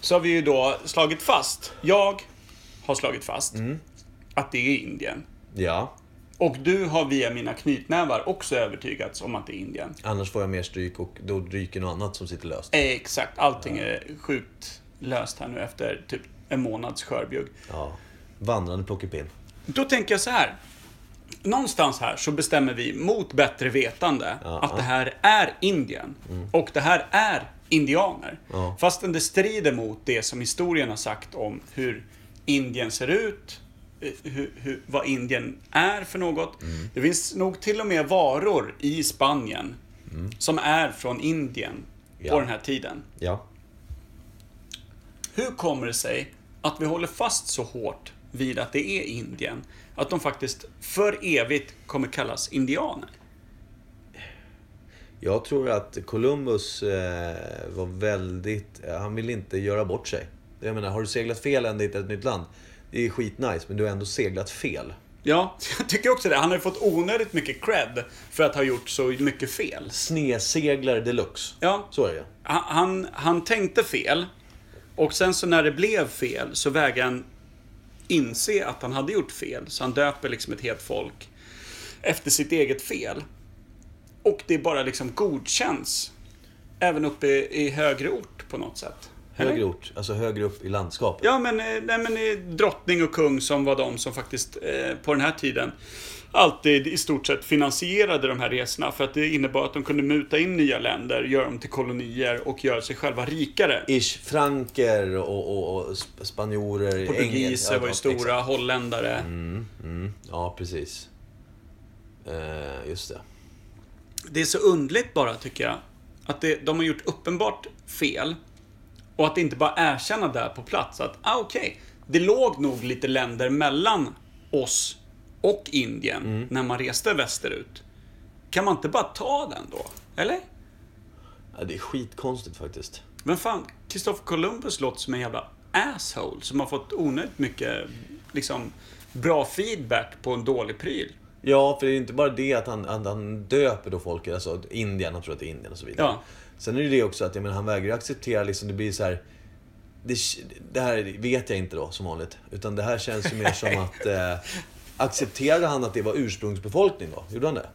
så har vi ju då slagit fast, jag har slagit fast, att det är Indien. Ja. Och du har via mina knytnävar också övertygats om att det är Indien. Annars får jag mer stryk och då ryker något annat som sitter löst. Eh, Exakt, allting är sjukt löst här nu efter typ en månads skörbjugg. Ja. Vandrande plockepinn. Då tänker jag så här. Någonstans här så bestämmer vi mot bättre vetande Ja. att det här är Indien. Och det här är indianer. Ja. Fastän det strider mot det som historien har sagt om hur Indien ser ut, hur, hur, vad Indien är för något. Mm. Det finns nog till och med varor i Spanien som är från Indien Ja. på den här tiden. Ja. Hur kommer det sig att vi håller fast så hårt vid att det är Indien? Att de faktiskt för evigt kommer kallas indianer? Jag tror att Columbus eh, var väldigt... eh, Han ville inte göra bort sig. Jag menar, har du seglat fel ända till ett nytt land, det är skitnice, men du har ändå seglat fel. Ja, jag tycker också det. Han har ju fått onödigt mycket cred för att ha gjort så mycket fel. Sneseglare deluxe. Ja, Så är det han, han, han tänkte fel. Och sen så när det blev fel så vägrade han inse att han hade gjort fel. Så han döper liksom ett helt folk efter sitt eget fel. Och det bara liksom godkänns. Även uppe i, i högre ort på något sätt. Högre ort, alltså högre upp i landskapet. Ja, men, eh, nej, men eh, drottning och kung som var de som faktiskt eh, på den här tiden alltid i stort sett finansierade de här resorna. För att det innebar att de kunde muta in nya länder, göra dem till kolonier och göra sig själva rikare. Ish, franker och, och, och sp- spanjorer. Portugiser var ju stora, exakt. holländare. Mm, mm, ja, precis. Eh, just det. Det är så undligt bara, tycker jag. Att det, de har gjort uppenbart fel. Och att inte bara erkänna där på plats att, ah, okej, det låg nog lite länder mellan oss och Indien Mm. när man reste västerut. Kan man inte bara ta den då? Eller? Ja, det är skitkonstigt faktiskt. Men fan, Christopher Columbus låter som en jävla asshole som har fått onödigt mycket, liksom, bra feedback på en dålig pryl. Ja, för det är inte bara det att han, att han döper då folk, alltså Indien, han tror att det är Indien och så vidare. Ja. Sen är det det också att, jag menar, han vägrar acceptera liksom, det blir så här. Det, det här vet jag inte då, som vanligt. Utan det här känns ju mer som att... Eh, accepterade han att det var ursprungsbefolkning då? Gjorde han det?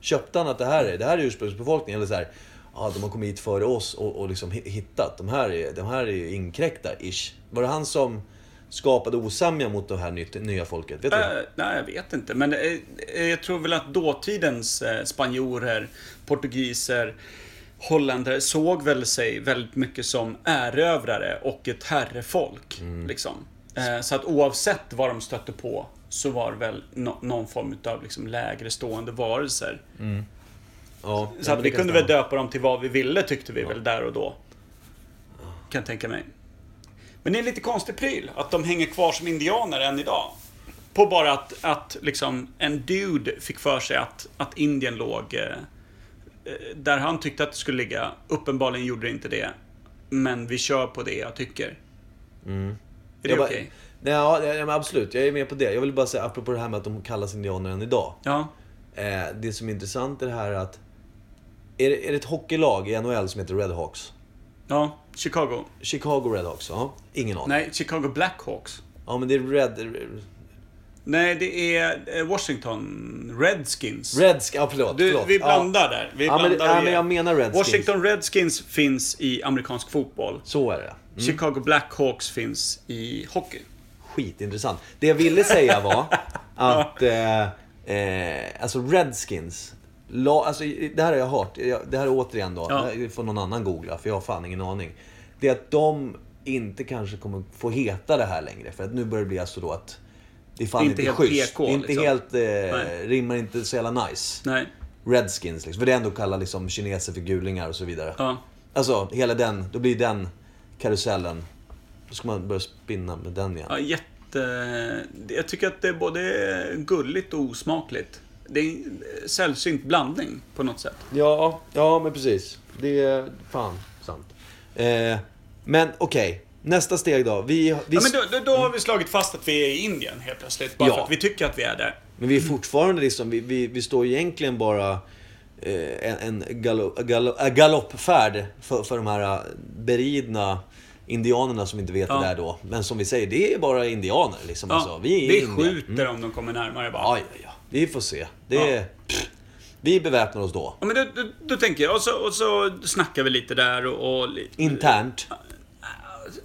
Köpte han att det här är, det här är ursprungsbefolkning? Eller så här, ja, de har kommit hit före oss och, och liksom hi- hittat. De här är, de här är inkräktare, ish. Var det han som skapade osämja mot det här nytt, nya folket? Vet du? Äh, nej, jag vet inte. Men eh, jag tror väl att dåtidens eh, spanjorer, portugiser, holländare såg väl sig väldigt mycket som erövrare och ett herrefolk. Mm. Liksom. Eh, så att oavsett vad de stötte på så var det väl no någon form av liksom lägre stående varelser. ja, Så ja, att vi kunde väl döpa dem till vad vi ville tyckte vi väl där och då. Kan jag tänka mig. Men det är en lite konstig pryl att de hänger kvar som indianer än idag. På bara att, att liksom en dude fick för sig att, att Indien låg eh, där han tyckte att det skulle ligga. Uppenbarligen gjorde det inte det. Men vi kör på det jag tycker. Är det Mm. Jag bara- okej? Nej, ja, men absolut. Jag är med på det. Jag vill bara säga, apropå det här med att de kallas indianer än idag. Ja. Eh, det som är intressant är det här att... Är det, är det ett hockeylag i NHL som heter Red Hawks? Ja. Chicago. Chicago Red Hawks? Ja, ingen aning. Nej, Chicago Blackhawks. Ja, men det är Red... Nej, det är eh, Washington Redskins. Redsk... Ja, förlåt. Du, förlåt. vi Ja. blandar där. Vi Ja, men, blandar ja, och men jag menar Redskins. Washington Redskins finns i amerikansk fotboll. Så är det. Chicago Blackhawks finns i hockey. Skitintressant. Det jag ville säga var att... Eh, eh, alltså Redskins. La, alltså, det här har jag hört. Det här är återigen då. Ja. Det får någon annan googla, för jag har fan ingen aning. Det är att de inte kanske kommer få heta det här längre. För att nu börjar det bli alltså då att... Det är fan Det är inte, inte helt schysst. PK, det är inte liksom. helt... Eh, rimmar inte så jävla nice. Nej. Redskins liksom. För det är ändå att kalla liksom kineser för gulingar och så vidare. Ja. Alltså, hela den. Då blir den karusellen. Då ska man börja spinna med den igen. ja, jätte... Jag tycker att det är både gulligt och osmakligt. Det är en sällsynt blandning på något sätt. Ja, ja men precis. Det är fan sant. Eh, men okej, nästa steg då. Vi, vi, Ja, men då, då, då har vi slagit fast att vi är i Indien helt plötsligt. Bara Ja. för att vi tycker att vi är där. men vi är fortfarande liksom, vi, vi, vi står egentligen bara eh, en, en äh, galoppfärd för, för de här äh, beridna indianerna som inte vet Ja. det där då. Men som vi säger, det är bara indianer liksom. Ja, alltså. Vi vi skjuter om de kommer närmare bara. Ja, ja, ja. Vi får se. Det Ja. är, vi beväpnar oss då. Ja, men då, då, då tänker jag, och så, och så snackar vi lite där och... och Internt.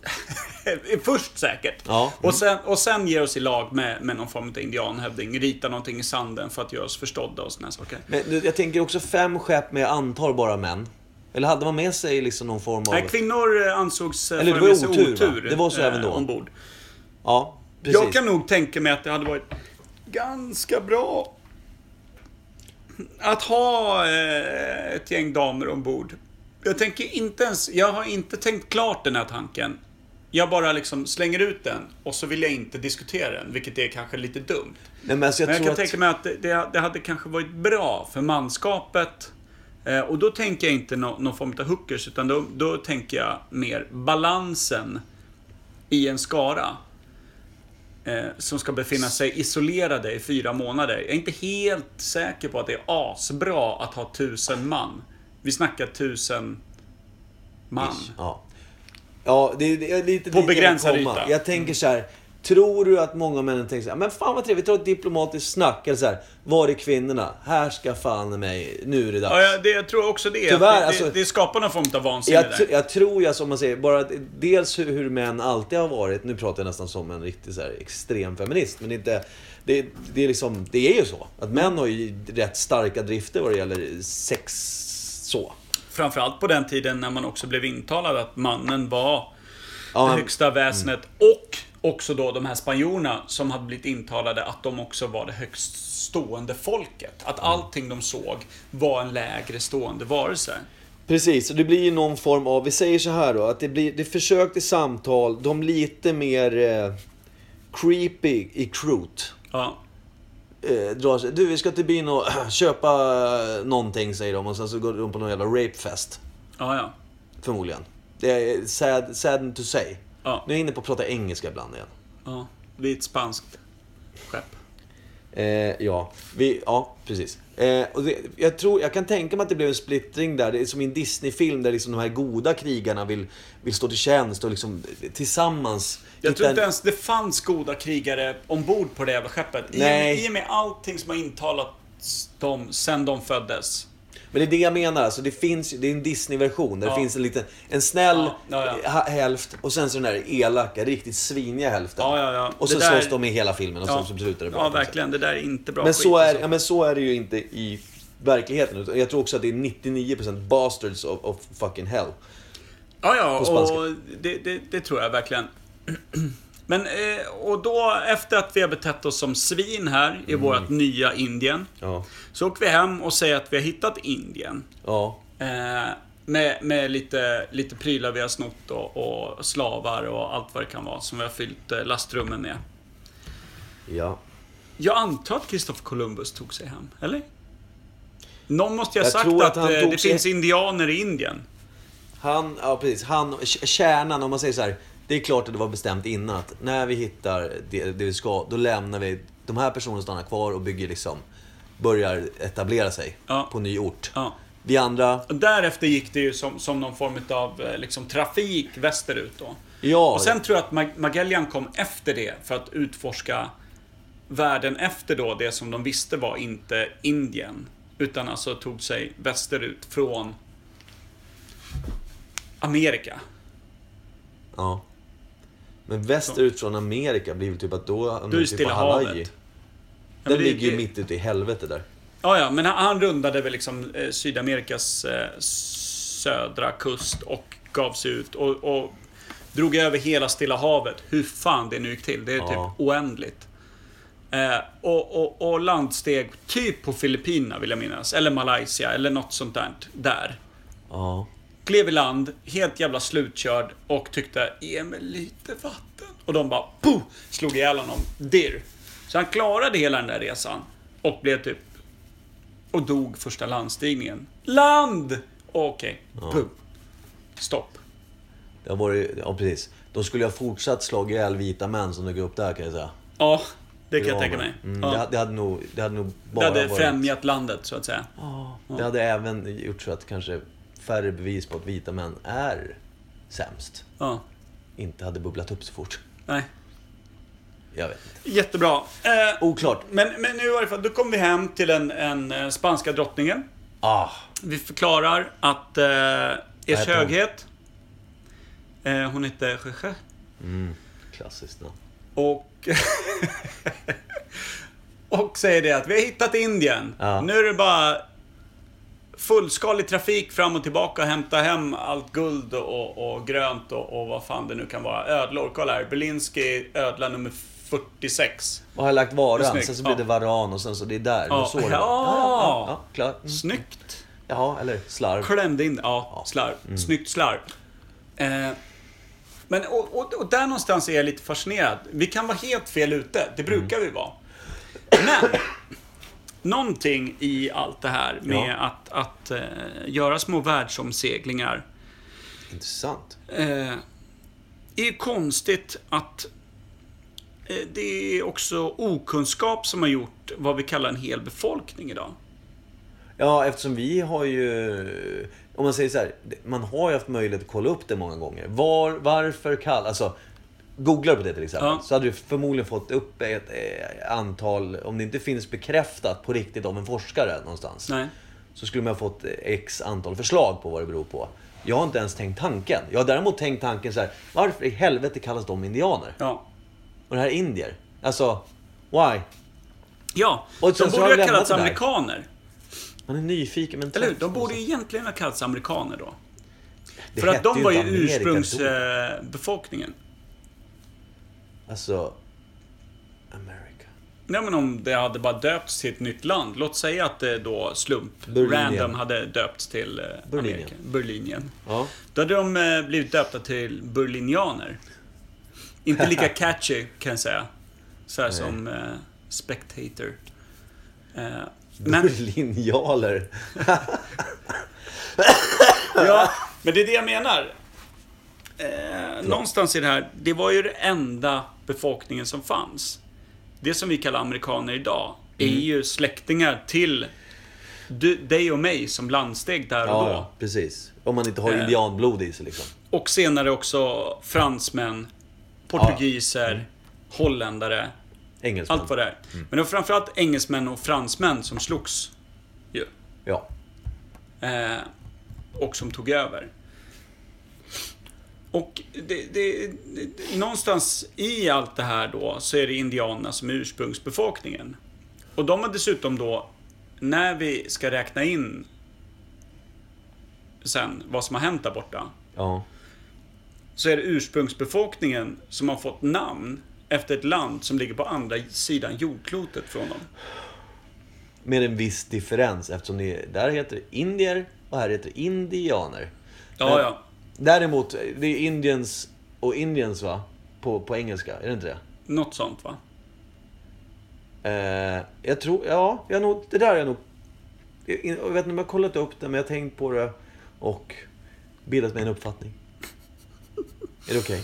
Först säkert. Ja. Och, sen, och sen ger oss i lag med, med någon form av indianhövding. Rita någonting i sanden för att göra oss förstådda och här saker. Men jag tänker också fem skepp med, jag antar, bara män. Eller hade man med sig liksom någon form av... Nej, kvinnor eh, ansågs eh, Eller det var otur, va? otur. Det var så eh, även då. Ombord. Ja, precis. Jag kan nog tänka mig att det hade varit ganska bra att ha eh, ett gäng damer ombord. Jag tänker inte ens, jag har inte tänkt klart den här tanken. Jag bara liksom slänger ut den och så vill jag inte diskutera den, vilket är kanske lite dumt. Nej, men alltså jag Men jag tror kan att... tänka mig att det, det, hade kanske varit bra för manskapet. Eh, och då tänker jag inte nå, någon form av hookers, utan då, då tänker jag mer balansen i en skara. Eh, som ska befinna sig isolerade i fyra månader. Jag är inte helt säker på att det är asbra att ha tusen man. Vi snackar tusen man. Ja. Ja, det är, det är lite På jag begränsad yta. Jag tänker så här. Tror du att många män tänker så här, men fan vad trevligt, vi tar ett diplomatiskt snack. Eller så här, var är kvinnorna? Här ska fan mig, nu är det dags. Ja, jag, det, jag tror också det. Tyvärr, det, alltså- det, det skapar någon form av vansinne Jag, där. jag tror ju, som man säger, bara att dels hur, hur män alltid har varit. Nu pratar jag nästan som en riktig så här, extrem feminist. Men inte... Det, det, är liksom, det är ju så. Att män har ju rätt starka drifter vad det gäller sex. Så. Framförallt på den tiden när man också blev intalad att mannen var Ja, det högsta väsnet. Och också då de här spanjorerna som hade blivit intalade att de också var det högst stående folket. Att allting de såg var en lägre stående varelse. Precis, och det blir ju någon form av, vi säger så här då, att det blir det försök till samtal, de lite mer eh, creepy i crewt. Ja. Eh, drar sig, du vi ska till byn och köpa någonting säger de och sen så går de på någon jävla rapefest. Ja, ja. Förmodligen. Det är sad, sad to say. Ja. Nu är jag inne på att prata engelska ibland igen. ja. Vid ett spanskt skepp. Eh, ja, vi, ja, precis. Eh, och det, jag, tror, jag kan tänka mig att det blev en splittring där. Det är som i en Disney-film där liksom de här goda krigarna vill, vill stå till tjänst och liksom tillsammans Jag tror inte ens det fanns goda krigare ombord på det jävla skeppet. Nej. I och med allting som har intalats dem sen de föddes. Men det är det jag menar, alltså det finns det är en Disney-version där Ja. det finns en liten, en snäll Ja, ja, hälft och sen så den där elaka, riktigt sviniga hälften. Och så Det där- slåss de i hela filmen och Ja, så, så slutar det bra. ja verkligen. Det där är inte bra Men skit, så, är, alltså. ja, men så är det ju inte i verkligheten. Jag tror också att det är 99% bastards of, of fucking hell. Ja, ja, och det, det, det tror jag verkligen. Men, eh, och då efter att vi har betett oss som svin här i vårt nya Indien. Ja. Så åker vi hem och säger att vi har hittat Indien. Ja. Eh, med med lite, lite prylar vi har snott och, och slavar och allt vad det kan vara som vi har fyllt eh, lastrummen med. Ja. Jag antar att Christopher Columbus tog sig hem, eller? Någon måste ju ha Jag sagt att, att det sig- finns indianer i Indien. Han, ja precis. Han, kärnan, om man säger så här. Det är klart att det var bestämt innan att när vi hittar det, det vi ska, då lämnar vi... De här personerna stannar kvar och bygger liksom... Börjar etablera sig Ja. på ny ort. Ja. Vi andra, Och därefter gick det ju som, som någon form av eh, liksom, trafik västerut då. ja. Och sen tror jag att Mag- Magellan kom efter det för att utforska världen efter då det som de visste var inte Indien. Utan alltså tog sig västerut från Amerika. Ja. Men västerut från Amerika blir väl typ att då... hamnar Då är det typ Stilla havet. Ja, Den men det- ligger ju det- mitt ute i helvete där. Ja, ja, men han, han rundade väl liksom eh, Sydamerikas eh, södra kust och gav sig ut och, och drog över hela Stilla havet. Hur fan det nu gick till. Det är Ja. typ oändligt. Eh, och, och, och landsteg typ på Filippinerna vill jag minnas. Eller Malaysia eller något sånt där. Där. Ja. Klev i land, helt jävla slutkörd och tyckte ge mig lite vatten. Och de bara Puh! slog ihjäl honom. Dirr. Så han klarade hela den där resan. Och blev typ... Och dog första landstigningen. Land! Okej. Puh. Stopp. Det har varit, ja precis. De skulle ha fortsatt slå ihjäl vita män som dök upp där kan jag säga. Ja, det kan jag tänka mig. Mm, Ja. det, det hade nog, det hade nog Det bara hade varit... främjat landet, så att säga. Ja, det hade även gjort så att kanske färre bevis på att vita män är sämst. Ja. Inte hade bubblat upp så fort. Nej. Jag vet inte. Jättebra. Eh, Oklart. men, men nu i alla fall, då kom vi hem till den, en eh, spanska drottningen. Ah, Vi förklarar att eh, Ers höghet... Eh, hon heter Jeje. Klassiskt namn. Och... och säger det att vi har hittat Indien. Ja. Nu är det bara fullskalig trafik fram och tillbaka och hämta hem allt guld och, och grönt och, och vad fan det nu kan vara. Ödlor. Kolla här. Berlinski ödla nummer 46. Och har lagt varan, sen så blir Ja. det varan och sen så det är där. Ja. Ja. Så. Ja. ja, ja, klart. Mm. Snyggt. Jaha, eller slarv. Klämde in Ja, slarv. Mm. Snyggt slarv. Eh, men och, och, och där någonstans är jag lite fascinerad. Vi kan vara helt fel ute. Det brukar vi vara. Men, någonting i allt det här med Ja. att, att eh, göra små världsomseglingar Intressant. eh, är ju konstigt att eh, det är också okunskap som har gjort vad vi kallar en hel befolkning idag. Ja, eftersom vi har ju... Om man säger så här, man har ju haft möjlighet att kolla upp det många gånger. Var, varför kall... Alltså, googlar du på det till exempel, Ja. så hade du förmodligen fått upp ett eh, antal, om det inte finns bekräftat på riktigt av en forskare någonstans. Nej. Så skulle man ha fått eh, x antal förslag på vad det beror på. Jag har inte ens tänkt tanken. Jag har däremot tänkt tanken så här, varför i helvete kallas de indianer? Ja. Och det här är indier. Alltså, why? Ja, Och de borde ju ha kallats amerikaner. Man är nyfiken men Eller hur? De borde ju egentligen ha kallats amerikaner då. Det För att de var ju ursprungsbefolkningen. Alltså... America. Nej men om det hade bara döpts till ett nytt land. Låt säga att det då slump, Berlinien. random, hade döpts till eh, Berlinien. Amerika. Berlinien. Ja. Då hade de eh, blivit döpta till berlinianer. Inte lika catchy kan jag säga. Så här som eh, Spectator. Eh, men, Berlinjaler. ja, men det är det jag menar. Eh, någonstans i det här, det var ju det enda befolkningen som fanns. Det som vi kallar amerikaner idag är Mm. ju släktingar till du, dig och mig som landsteg där och Ja, då. ja, precis. Om man inte har Eh. indianblod i sig liksom. Och senare också fransmän, portugiser, holländare, Engelsman. allt vad det är. Men det var framförallt engelsmän och fransmän som slogs ju. Ja. Eh, och som tog över. Och det, det, det, någonstans i allt det här då så är det indianerna som är ursprungsbefolkningen. Och de har dessutom då, när vi ska räkna in sen vad som har hänt där borta, Ja. så är det ursprungsbefolkningen som har fått namn efter ett land som ligger på andra sidan jordklotet från dem. Med en viss differens eftersom det där heter det indier och här heter det indianer. Ja, ja. Däremot, det är indians och indians va? På, på engelska, är det inte det? Något sånt va? Eh, jag tror, ja, jag nog, det där är nog... Jag, jag vet inte om jag har kollat upp det, men jag har tänkt på det och bildat mig en uppfattning. Är det okej?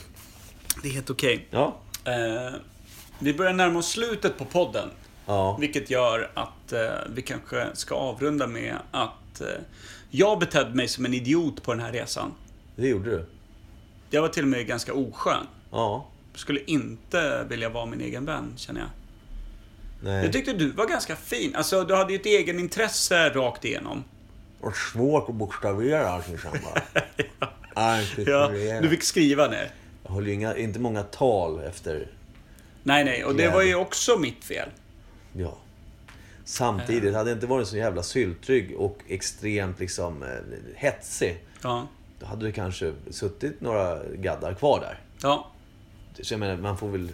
Det är helt okej. Ja. Eh, vi börjar närma oss slutet på podden. Ja. Vilket gör att eh, vi kanske ska avrunda med att eh, jag betedde mig som en idiot på den här resan. Det gjorde du. Jag var till och med ganska oskön. Ja. Skulle inte vilja vara min egen vän, känner jag. Nej. Jag tyckte du var ganska fin. Alltså, du hade ju ett egen intresse rakt igenom. Och svårt att bokstavera allting sen bara. ja. Ja, du fick skriva ner. Jag höll ju inga, inte många tal efter... Nej, nej, och det var ju också mitt fel. Ja. Samtidigt, hade det inte varit så jävla syltrygg och extremt liksom eh, hetsig. Ja. Då hade det kanske suttit några gaddar kvar där. Ja. Så jag menar, man får väl...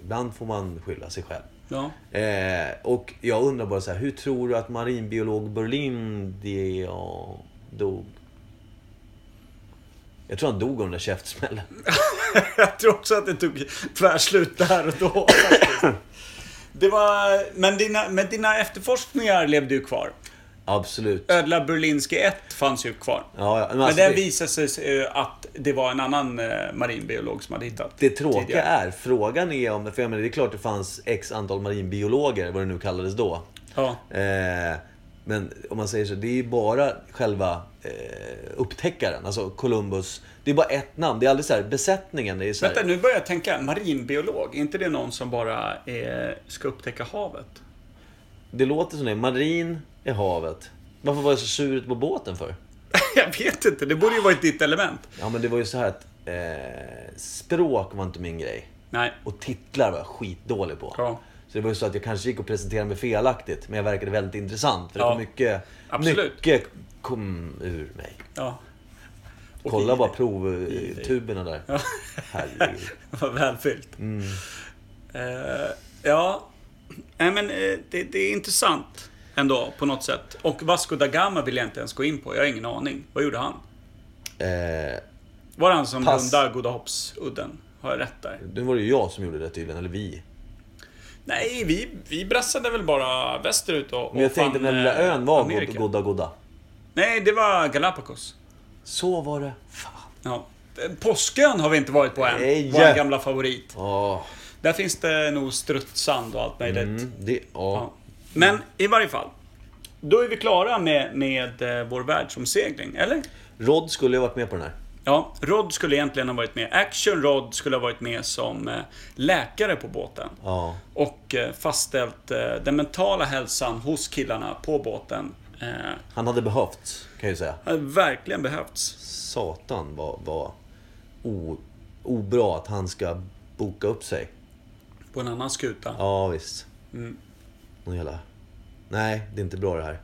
Ibland får man skylla sig själv. Ja. Eh, och jag undrar bara så här, hur tror du att marinbiolog Berlin ja, dog? Jag tror han dog av den där käftsmällen. Jag tror också att det tog tvärslut där och då. Det var... Men dina, men dina efterforskningar levde ju kvar. Absolut. Ödla Berlinski 1 fanns ju kvar. Ja, ja, men Men alltså, det det, visade sig eh, att det var en annan eh, marinbiolog som hade hittat. det tråkiga tidigare. är, frågan är om, för jag menar, det är klart det fanns x antal marinbiologer, vad det nu kallades då. Ja. Eh, men om man säger så, det är ju bara själva eh, upptäckaren, alltså Columbus. Det är bara ett namn, det är aldrig så här, besättningen. Det är så här, Vänta, nu börjar jag tänka. Marinbiolog, är inte det någon som bara eh, ska upptäcka havet? Det låter som det. Marin är havet. Varför var jag så sur ute på båten för? Jag vet inte, det borde ju varit ditt element. Ja, men det var ju så här att eh, språk var inte min grej. Nej. Och titlar var jag skitdålig på. Ja. Så det var ju så att jag kanske gick och presenterade mig felaktigt, men jag verkade väldigt intressant. För det Ja. kom mycket, Absolut. mycket kom ur mig. Ja. Och Kolla bara provtuberna där. Ja. Herregud. Vad välfyllt. Mm. Eh, ja, Nej, men eh, det, det är intressant ändå på något sätt. Och Vasco da Gama vill jag inte ens gå in på. Jag har ingen aning. Vad gjorde han? Eh, Var det han som Pass. rundade Godahoppsudden? Har jag rätt där? nu var det ju jag som gjorde det tydligen, eller vi. Nej, vi, vi brassade väl bara västerut och Men jag och tänkte den lilla eh, ön var Amerika. god- Goda Goda. Nej, det var Galapagos. Så var det. Fan. Ja. Påskön har vi inte varit på än. Nej. Vår gamla favorit. Åh. Där finns det nog struttsand och allt möjligt. Mm, det, ja. Men i varje fall. Då är vi klara med, med eh, vår världsomsegling, eller? Rod skulle ju varit med på den här. Ja, Rod skulle egentligen ha varit med. Action Rod skulle ha varit med som eh, läkare på båten. Ja. Och eh, fastställt den mentala hälsan hos killarna på båten. Han hade behövts, kan jag ju säga. hade verkligen behövts. Satan var, var o, obra att han ska boka upp sig. På en annan skuta. Ja, visst. Mm. Någon jävla... Nej, det är inte bra det här.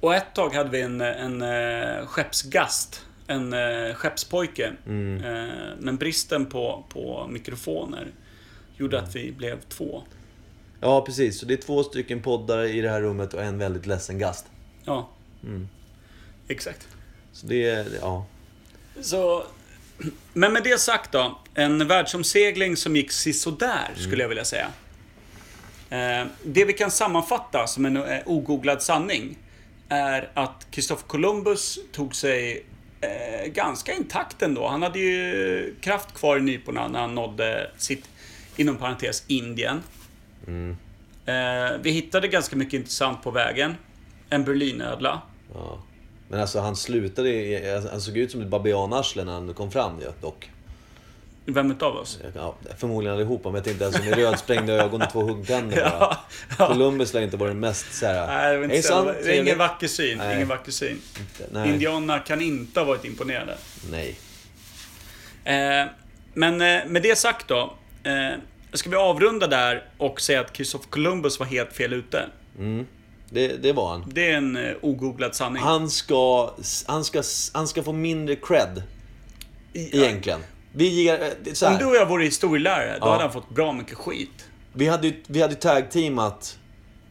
Och ett tag hade vi en, en eh, skeppsgast. En eh, skeppspojke. Mm. Eh, men bristen på, på mikrofoner gjorde Mm. att vi blev två. Ja, precis. Så det är två stycken poddar i det här rummet och en väldigt ledsen gast. Ja. Mm. Exakt. Så det är... Ja. Så, men med det sagt då. En världsomsegling som gick sisådär, skulle Mm. jag vilja säga. Eh, det vi kan sammanfatta som en eh, ogooglad sanning är att Christopher Columbus tog sig eh, ganska intakt ändå. Han hade ju kraft kvar i nyporna när han nådde sitt, inom parentes, Indien. Mm. Vi hittade ganska mycket intressant på vägen. En berlinödla. ja. Men alltså han slutade... i- Han såg ut som ett babianarsle när han kom fram ju, dock. Vem utav oss? Ja, förmodligen allihopa, men jag tänkte alltså med rödsprängda ögon och två huggtänder. Ja, ja. Columbus lär inte vara den mest såhär... Nej, det inte så, det är trevligt." ingen vacker syn. Nej. Ingen vacker syn. Nej. Indianerna kan inte ha varit imponerade. Nej. Eh, men eh, med det sagt då. Eh, ska vi avrunda där och säga att Christopher Columbus var helt fel ute? Mm. Det, det var han. Det är en eh, ogooglad sanning. Han ska, han, ska, han ska få mindre cred, I- egentligen. Vi ger... eh, så Om här. du och jag vore historielärare, då Ja. hade han fått bra mycket skit. Vi hade ju vi hade tag-teamat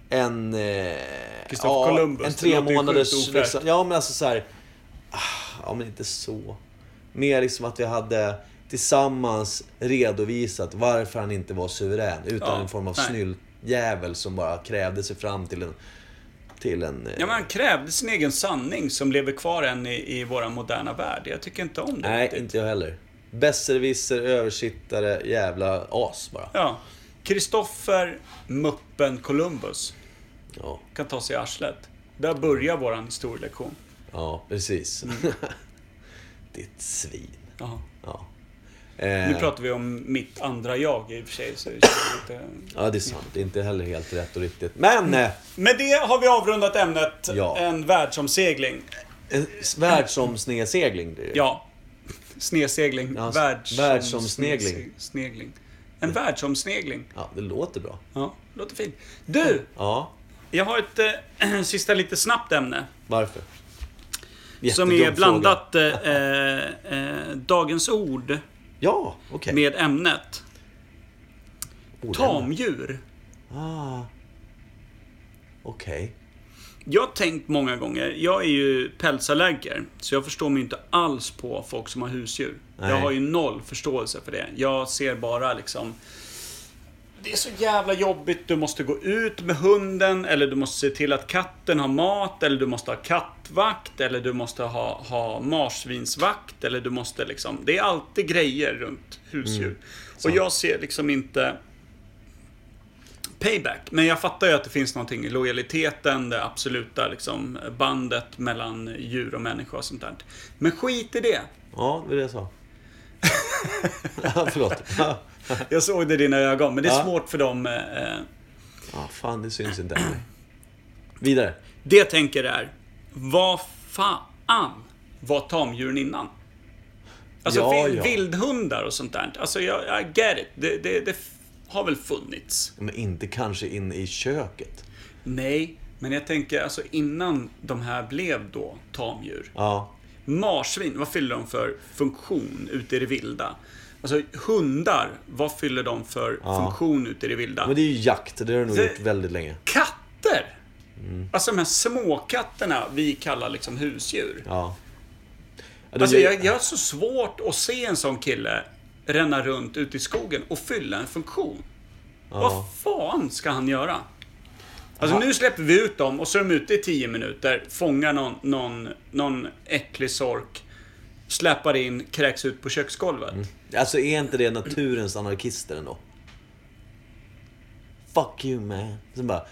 en... Eh, Christopher Columbus, En det tre låter ju månaders... sjukt ofräscht. Liksom, ja, men alltså så här, ah, Ja, men inte så. Mer liksom att vi hade tillsammans redovisat varför han inte var suverän. Utan Ja, en form av nej. snylljävel som bara krävde sig fram till en... Till en... eh, Ja, men han krävde sin egen sanning som lever kvar än i, i vår moderna värld. Jag tycker inte om det nej, riktigt. inte jag heller. Besserwisser, översittare, jävla as bara. Ja. Kristoffer Muppen Columbus Ja, kan ta sig i arslet. Där börjar våran historielektion. ja precis. Mm. Ditt svin. Jaha. Ja. Nu Eh, pratar vi om mitt andra jag i och för sig. Så det lite... Ja, det är sant. Det inte heller helt rätt och riktigt. Men! eh, Med det har vi avrundat ämnet Ja. en världsomsegling. En världsomsnedsegling blir det. Ja. Snedsegling. Ja, Världs... världsomsnegling. Snegling. En världsomsnegling. Ja, det låter bra. Ja, låter fint. Du! Ja, Jag har ett äh, sista lite snabbt ämne. varför? som Jättedum är blandat eh, eh, Dagens Ord. Ja, okej. med ämnet Ordämne. tamdjur. Ah. Okej. Jag har tänkt många gånger, jag är ju pälsallergiker, så jag förstår mig inte alls på folk som har husdjur. Nej. Jag har ju noll förståelse för det. Jag ser bara liksom... Det är så jävla jobbigt, du måste gå ut med hunden, eller du måste se till att katten har mat, eller du måste ha kattvakt, eller du måste ha, ha marsvinsvakt, eller du måste liksom... Det är alltid grejer runt husdjur. Och jag ser liksom inte payback. Men jag fattar ju att det finns någonting i lojaliteten, det absoluta liksom, bandet mellan djur och människa och sånt där. Men skit i det. Ja, det var det jag sa. förlåt. Ja, Jag såg det i dina ögon, men det är Ja. svårt för dem. Eh, Ja, fan, det syns inte. Vidare. det jag tänker är, vad fan var tamdjuren innan. Alltså Ja, ja. vildhundar och sånt där. Alltså jag, I get it. Det, det, det har väl funnits. Men inte kanske in i köket. Nej, men jag tänker alltså innan de här blev då tamdjur. Ja. Marsvin, vad fyller de för funktion ute i det vilda? Alltså hundar, vad fyller de för funktion ute i det vilda? Men det är ju jakt, det har de nog Det- gjort väldigt länge. Katter! Mm. Alltså de här småkatterna vi kallar liksom husdjur. Ja. ja Alltså jag, jag har så svårt att se en sån kille ränna runt ute i skogen och fylla en funktion. Vad fan ska han göra? Alltså nu släpper vi ut dem och så är de ute i 10 minuter, fångar någon, någon, någon äcklig sork, släpar in, kräks ut på köksgolvet. Alltså är inte det naturens anarkister ändå? Fuck you man. Sen bara,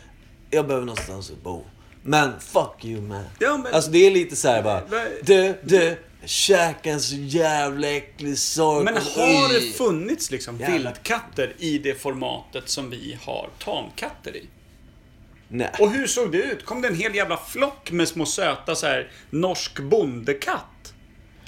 jag behöver någonstans att bo. Men fuck you man. Ja, men- Alltså det är lite så här bara, du, du, käka en så jävla äcklig sork. Men har det funnits liksom Jävla- vildkatter i det formatet som vi har tamkatter i? Nej. Och hur såg det ut? Kom det en hel jävla flock med små söta så här norsk bondekatt?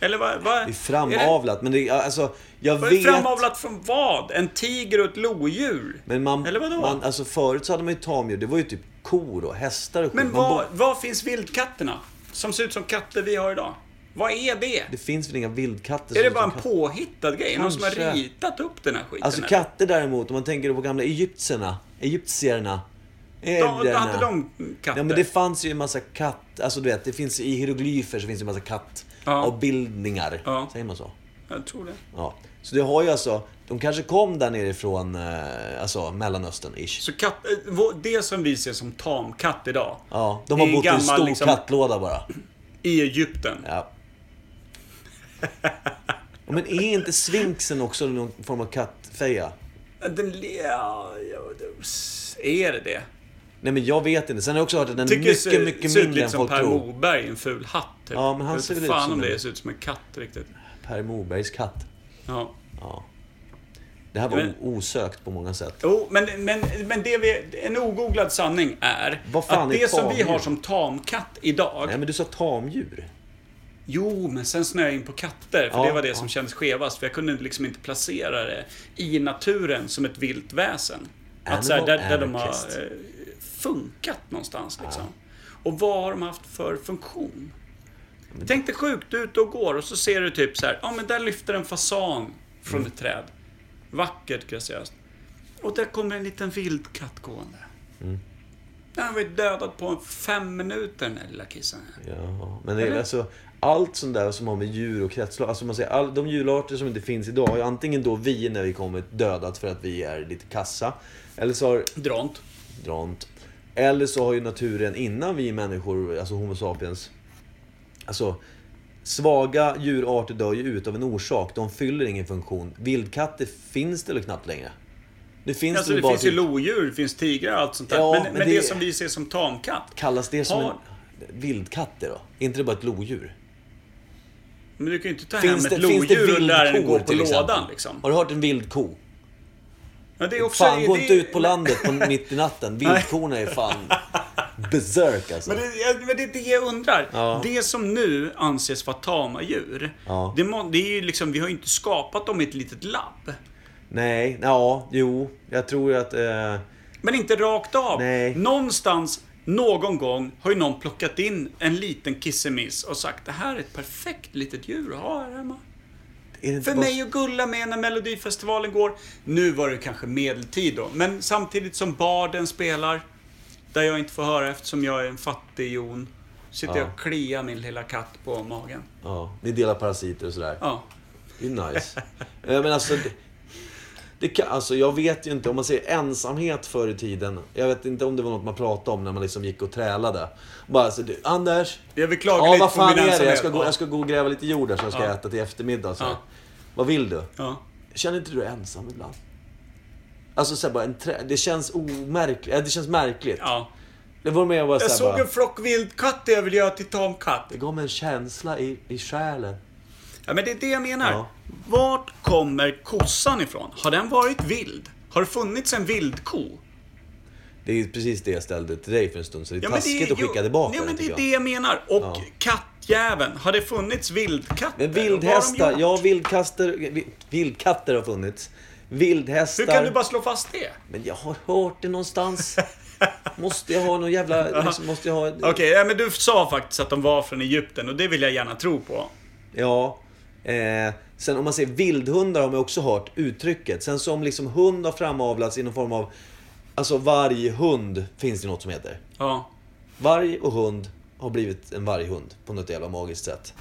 Eller vad? vad Det är är framavlat, men det alltså, jag det, vad vet... framavlat från vad? En tiger och ett lodjur? Men man, Eller vadå? man, alltså förut så hade man ju tamdjur, det var ju typ kor och hästar och skit. Men vad, bo- vad finns vildkatterna? Som ser ut som katter vi har idag. Vad är det? Det finns väl inga vildkatter Är det bara en påhittad grej? Någon som har Kanske. ritat upp den här skiten? Alltså eller? katter däremot, om man tänker på gamla egyptierna, egyptierna. De, hade de katter? Ja men det fanns ju en massa katt, alltså du vet, det finns i hieroglyfer så finns det en massa katt Ja. avbildningar. Ja. Säger man så? Jag tror det. Ja. Så det har ju alltså, de kanske kom där nerifrån, eh, alltså Mellanöstern-ish. Så katt, eh, det som vi ser som tamkatt idag. Ja, de har bott i en stor liksom- kattlåda bara. I Egypten. Ja. Men är inte sfinxen också någon form av kattfeja? Den, ja, är det det? Nej men jag vet inte. Sen har jag också hört att den är Tycker ser, mycket, mycket ser ut mindre än lite som folk Per tror. Moberg i en ful hatt. Typ. Ja, men han ser väl ut fan som om det ser ut som en katt riktigt. Per Mobergs katt. Ja. Ja. Det här var Men- osökt på många sätt. Jo, men, men, men det vi, en ogooglad sanning är Vad fan att är det som vi tamdjur? har som tamkatt idag. Nej men du sa tamdjur. Jo, men sen snöade jag in på katter. För Ja, det var det ja. som kändes skevast. För jag kunde liksom inte placera det i naturen som ett vilt väsen. Att så här, där, där de har eh, funkat någonstans liksom. Och vad har de haft för funktion? Tänk dig sjukt, du är ute och går och så ser du typ så här, ja men där lyfter en fasan från Mm. ett träd. Vackert, graciöst. Och där kommer en liten vildkatt gående. Mm. Den har varit dödad på fem minuter den där lilla kissen. Ja, men det är Eller? alltså allt sånt där som har med djur och kretslopp. Alltså man säger, all, de djurarter som inte finns idag har ju antingen då vi när vi kommer dödat för att vi är lite kassa. Eller så har Dront. dront. Eller så har ju naturen innan vi människor, alltså Homo sapiens. Alltså svaga djurarter dör ju ut av en orsak. De fyller ingen funktion. Vildkatter finns det väl knappt längre. Det finns Alltså det bara finns ju typ- lodjur, det finns tigrar och allt sånt där. Ja, men men men det... det- som vi ser som tamkatt. Kallas det som Har- en vildkatter då? Är inte det bara ett lodjur? Men du kan ju inte ta Finns hem det, ett det lodjur och lära den gå på lådan liksom. Har du hört en vildko? Ja, det är också, Fan, gå det- inte ut på landet på mitt i natten. Vildkorna är fan berserk alltså. Men det, men det är det jag undrar. Ja. Det som nu anses vara tama djur. Ja. Det, må, det är ju liksom, vi har ju inte skapat dem i ett litet labb. Nej, ja, jo. Jag tror att... Eh, Men inte rakt av. Nej. Någonstans, någon gång, har ju någon plockat in en liten kissemiss och sagt det här är ett perfekt litet djur att ha här hemma. För mig att gulla med när Melodifestivalen går. Nu var det kanske medeltid då. Men samtidigt som barden spelar. Där jag inte får höra eftersom jag är en fattig jon. Sitter Ja. jag och kliar min lilla katt på magen. Ja, ni delar parasiter och sådär. Ja. Det är nice. Eh, Men alltså... Det, det kan, alltså jag vet ju inte, om man säger ensamhet förr i tiden. Jag vet inte om det var något man pratade om när man liksom gick och trälade. Bara alltså, du, Anders. Jag vill klaga Ja, lite vad på fan min är det? Jag ska, gå, Ja. jag ska gå och gräva lite jord där så jag ska Ja. äta till eftermiddag. Så. Ja. Vad vill du? Ja. Känner inte du dig ensam ibland? Alltså så här, bara en trä... Det känns omärkligt. Det känns märkligt. ja. Det var med och bara, Jag såg bara, en flock vildkatter jag vill göra till tamkatt. Det gav mig en känsla i, i själen. Ja, men det är det jag menar. Ja. Vart kommer kossan ifrån? Har den varit vild? Har det funnits en vildko? Det är ju precis det jag ställde till dig för en stund så det är Ja, taskigt att jo, skicka tillbaka Ja, men det är jag. det jag menar. Och Ja. kattjäveln. Har det funnits vildkatter? Men vildhästar, ja vildkaster, vi- vildkatter har funnits. Vildhästar. Hur kan du bara slå fast det? Men jag har hört det någonstans. måste jag ha någon jävla... Liksom, måste jag ha... Okej, ja, men du sa faktiskt att de var från Egypten och det vill jag gärna tro på. Ja. Eh, sen om man säger vildhundar har man också hört uttrycket. Sen som liksom hund har framavlats i någon form av... Alltså varghund finns det något som heter. Ja. Varg och hund har blivit en varghund på något jävla magiskt sätt.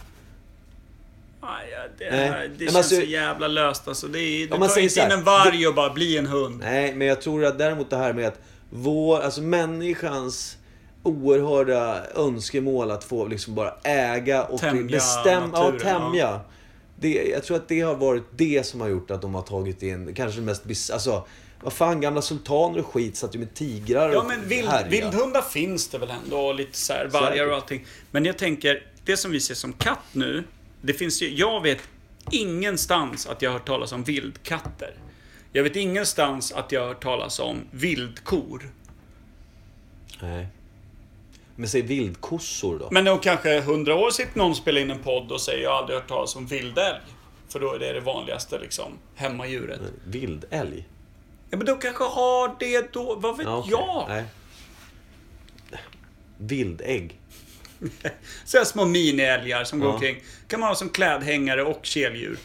Aj, ja, det Nej. det känns alltså- så jävla löst alltså. Det är, du tar inte in en varg och bara bli en hund. Nej, men jag tror att däremot det här med att vår, alltså människans oerhörda önskemål att få liksom bara äga och Tämja bestämma, ja, naturen, tämja. Det, jag tror att det har varit det som har gjort att de har tagit in, kanske det mest alltså vad fan, gamla sultaner och skit satt ju med tigrar Ja och men vild, vildhundar finns det väl ändå, och lite så här vargar och allting. Men jag tänker, det som vi ser som katt nu, det finns ju, jag vet ingenstans att jag har hört talas om vildkatter. Jag vet ingenstans att jag har hört talas om vildkor. Nej. Men säg vildkossor då? Men om kanske hundra år sitter någon och spelar in en podd och säger jag har aldrig hört talas om vildälg. För då är det det vanligaste liksom, hemmadjuret. Vildälg? Ja men då kanske har det då, vad vet Ja, okej. jag? Nej. Vildägg? Så här små miniälgar som går Ja. omkring. Kan man ha som klädhängare och keldjur.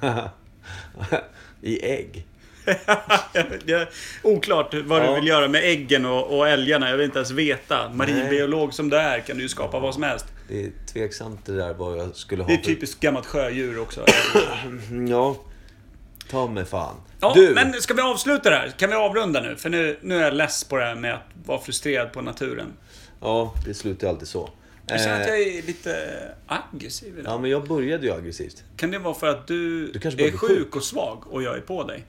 I ägg? Oklart vad Ja. du vill göra med äggen och, och älgarna. Jag vill inte ens veta. Marinbiolog som du är kan du ju skapa vad som helst. Det är tveksamt det där vad jag skulle ha Det är typiskt gammalt sjödjur också. Ja. Ta mig fan. Ja, du! men ska vi avsluta det här? Kan vi avrunda nu? För nu, nu är jag less på det här med att vara frustrerad på naturen. Ja, det slutar ju alltid så. Jag känner att Eh, jag är lite aggressiv idag. Ja, men jag började ju aggressivt. Kan det vara för att du, Du är sjuk sjuk. och svag och jag är på dig?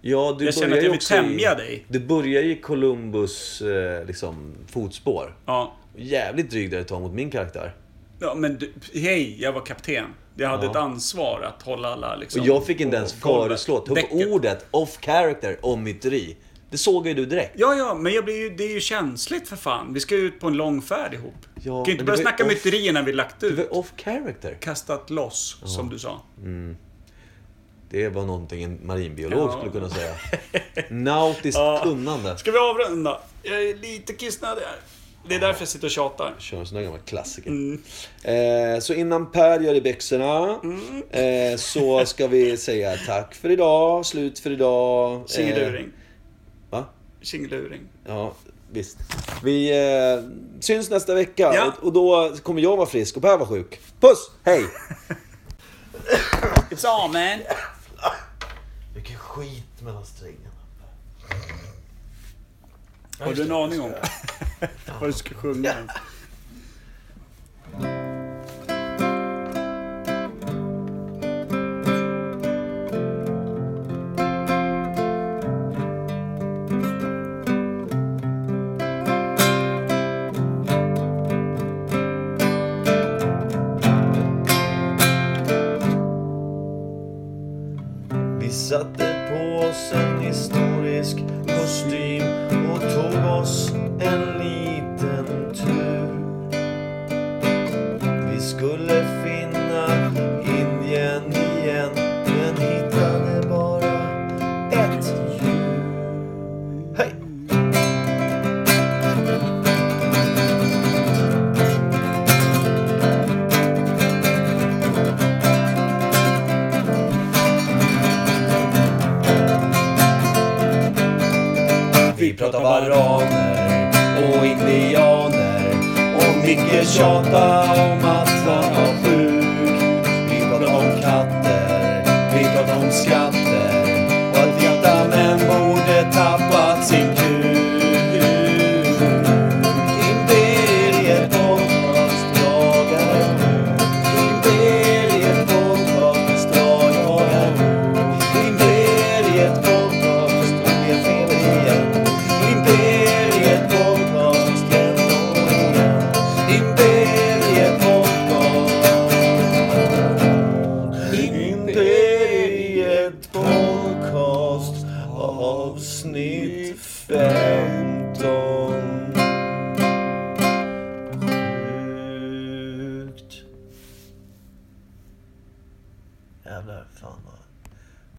Ja, du Jag känner att jag vill tämja dig. Du börjar i Columbus eh, liksom, fotspår. Ja. Jävligt dryg där ett tag mot min karaktär. Ja, men du, hej, jag var kapten. Jag hade Ja. ett ansvar att hålla alla liksom... Och jag fick inte ens föreslå, ta upp ordet off character om myteri. Det såg ju du direkt. Ja, ja, men jag blir ju, det är ju känsligt för fan. Vi ska ju ut på en lång färd ihop. Ja, kan ju inte det börja snacka off- myteri innan vi lagt Det ut. var off character. Kastat loss, som du sa. Det var någonting en marinbiolog Ja. skulle kunna säga. Nautiskt Ja. kunnande. Ska vi avrunda? Jag är lite kissnödig här. Det är därför jag sitter och tjatar. Kör en sån där gammal klassiker. Mm. Eh, så innan Per gör i byxorna eh, så ska vi säga tack för idag, slut för idag. Eh, Tjingeluring. va? Tjingeluring. Ja, visst. Vi eh, syns nästa vecka Ja. och, och då kommer jag vara frisk och Per vara sjuk. Puss! Hej! It's all man. Vilken skit mellan strängarna. Har du en aning om vad du ska sjunga? Vi satte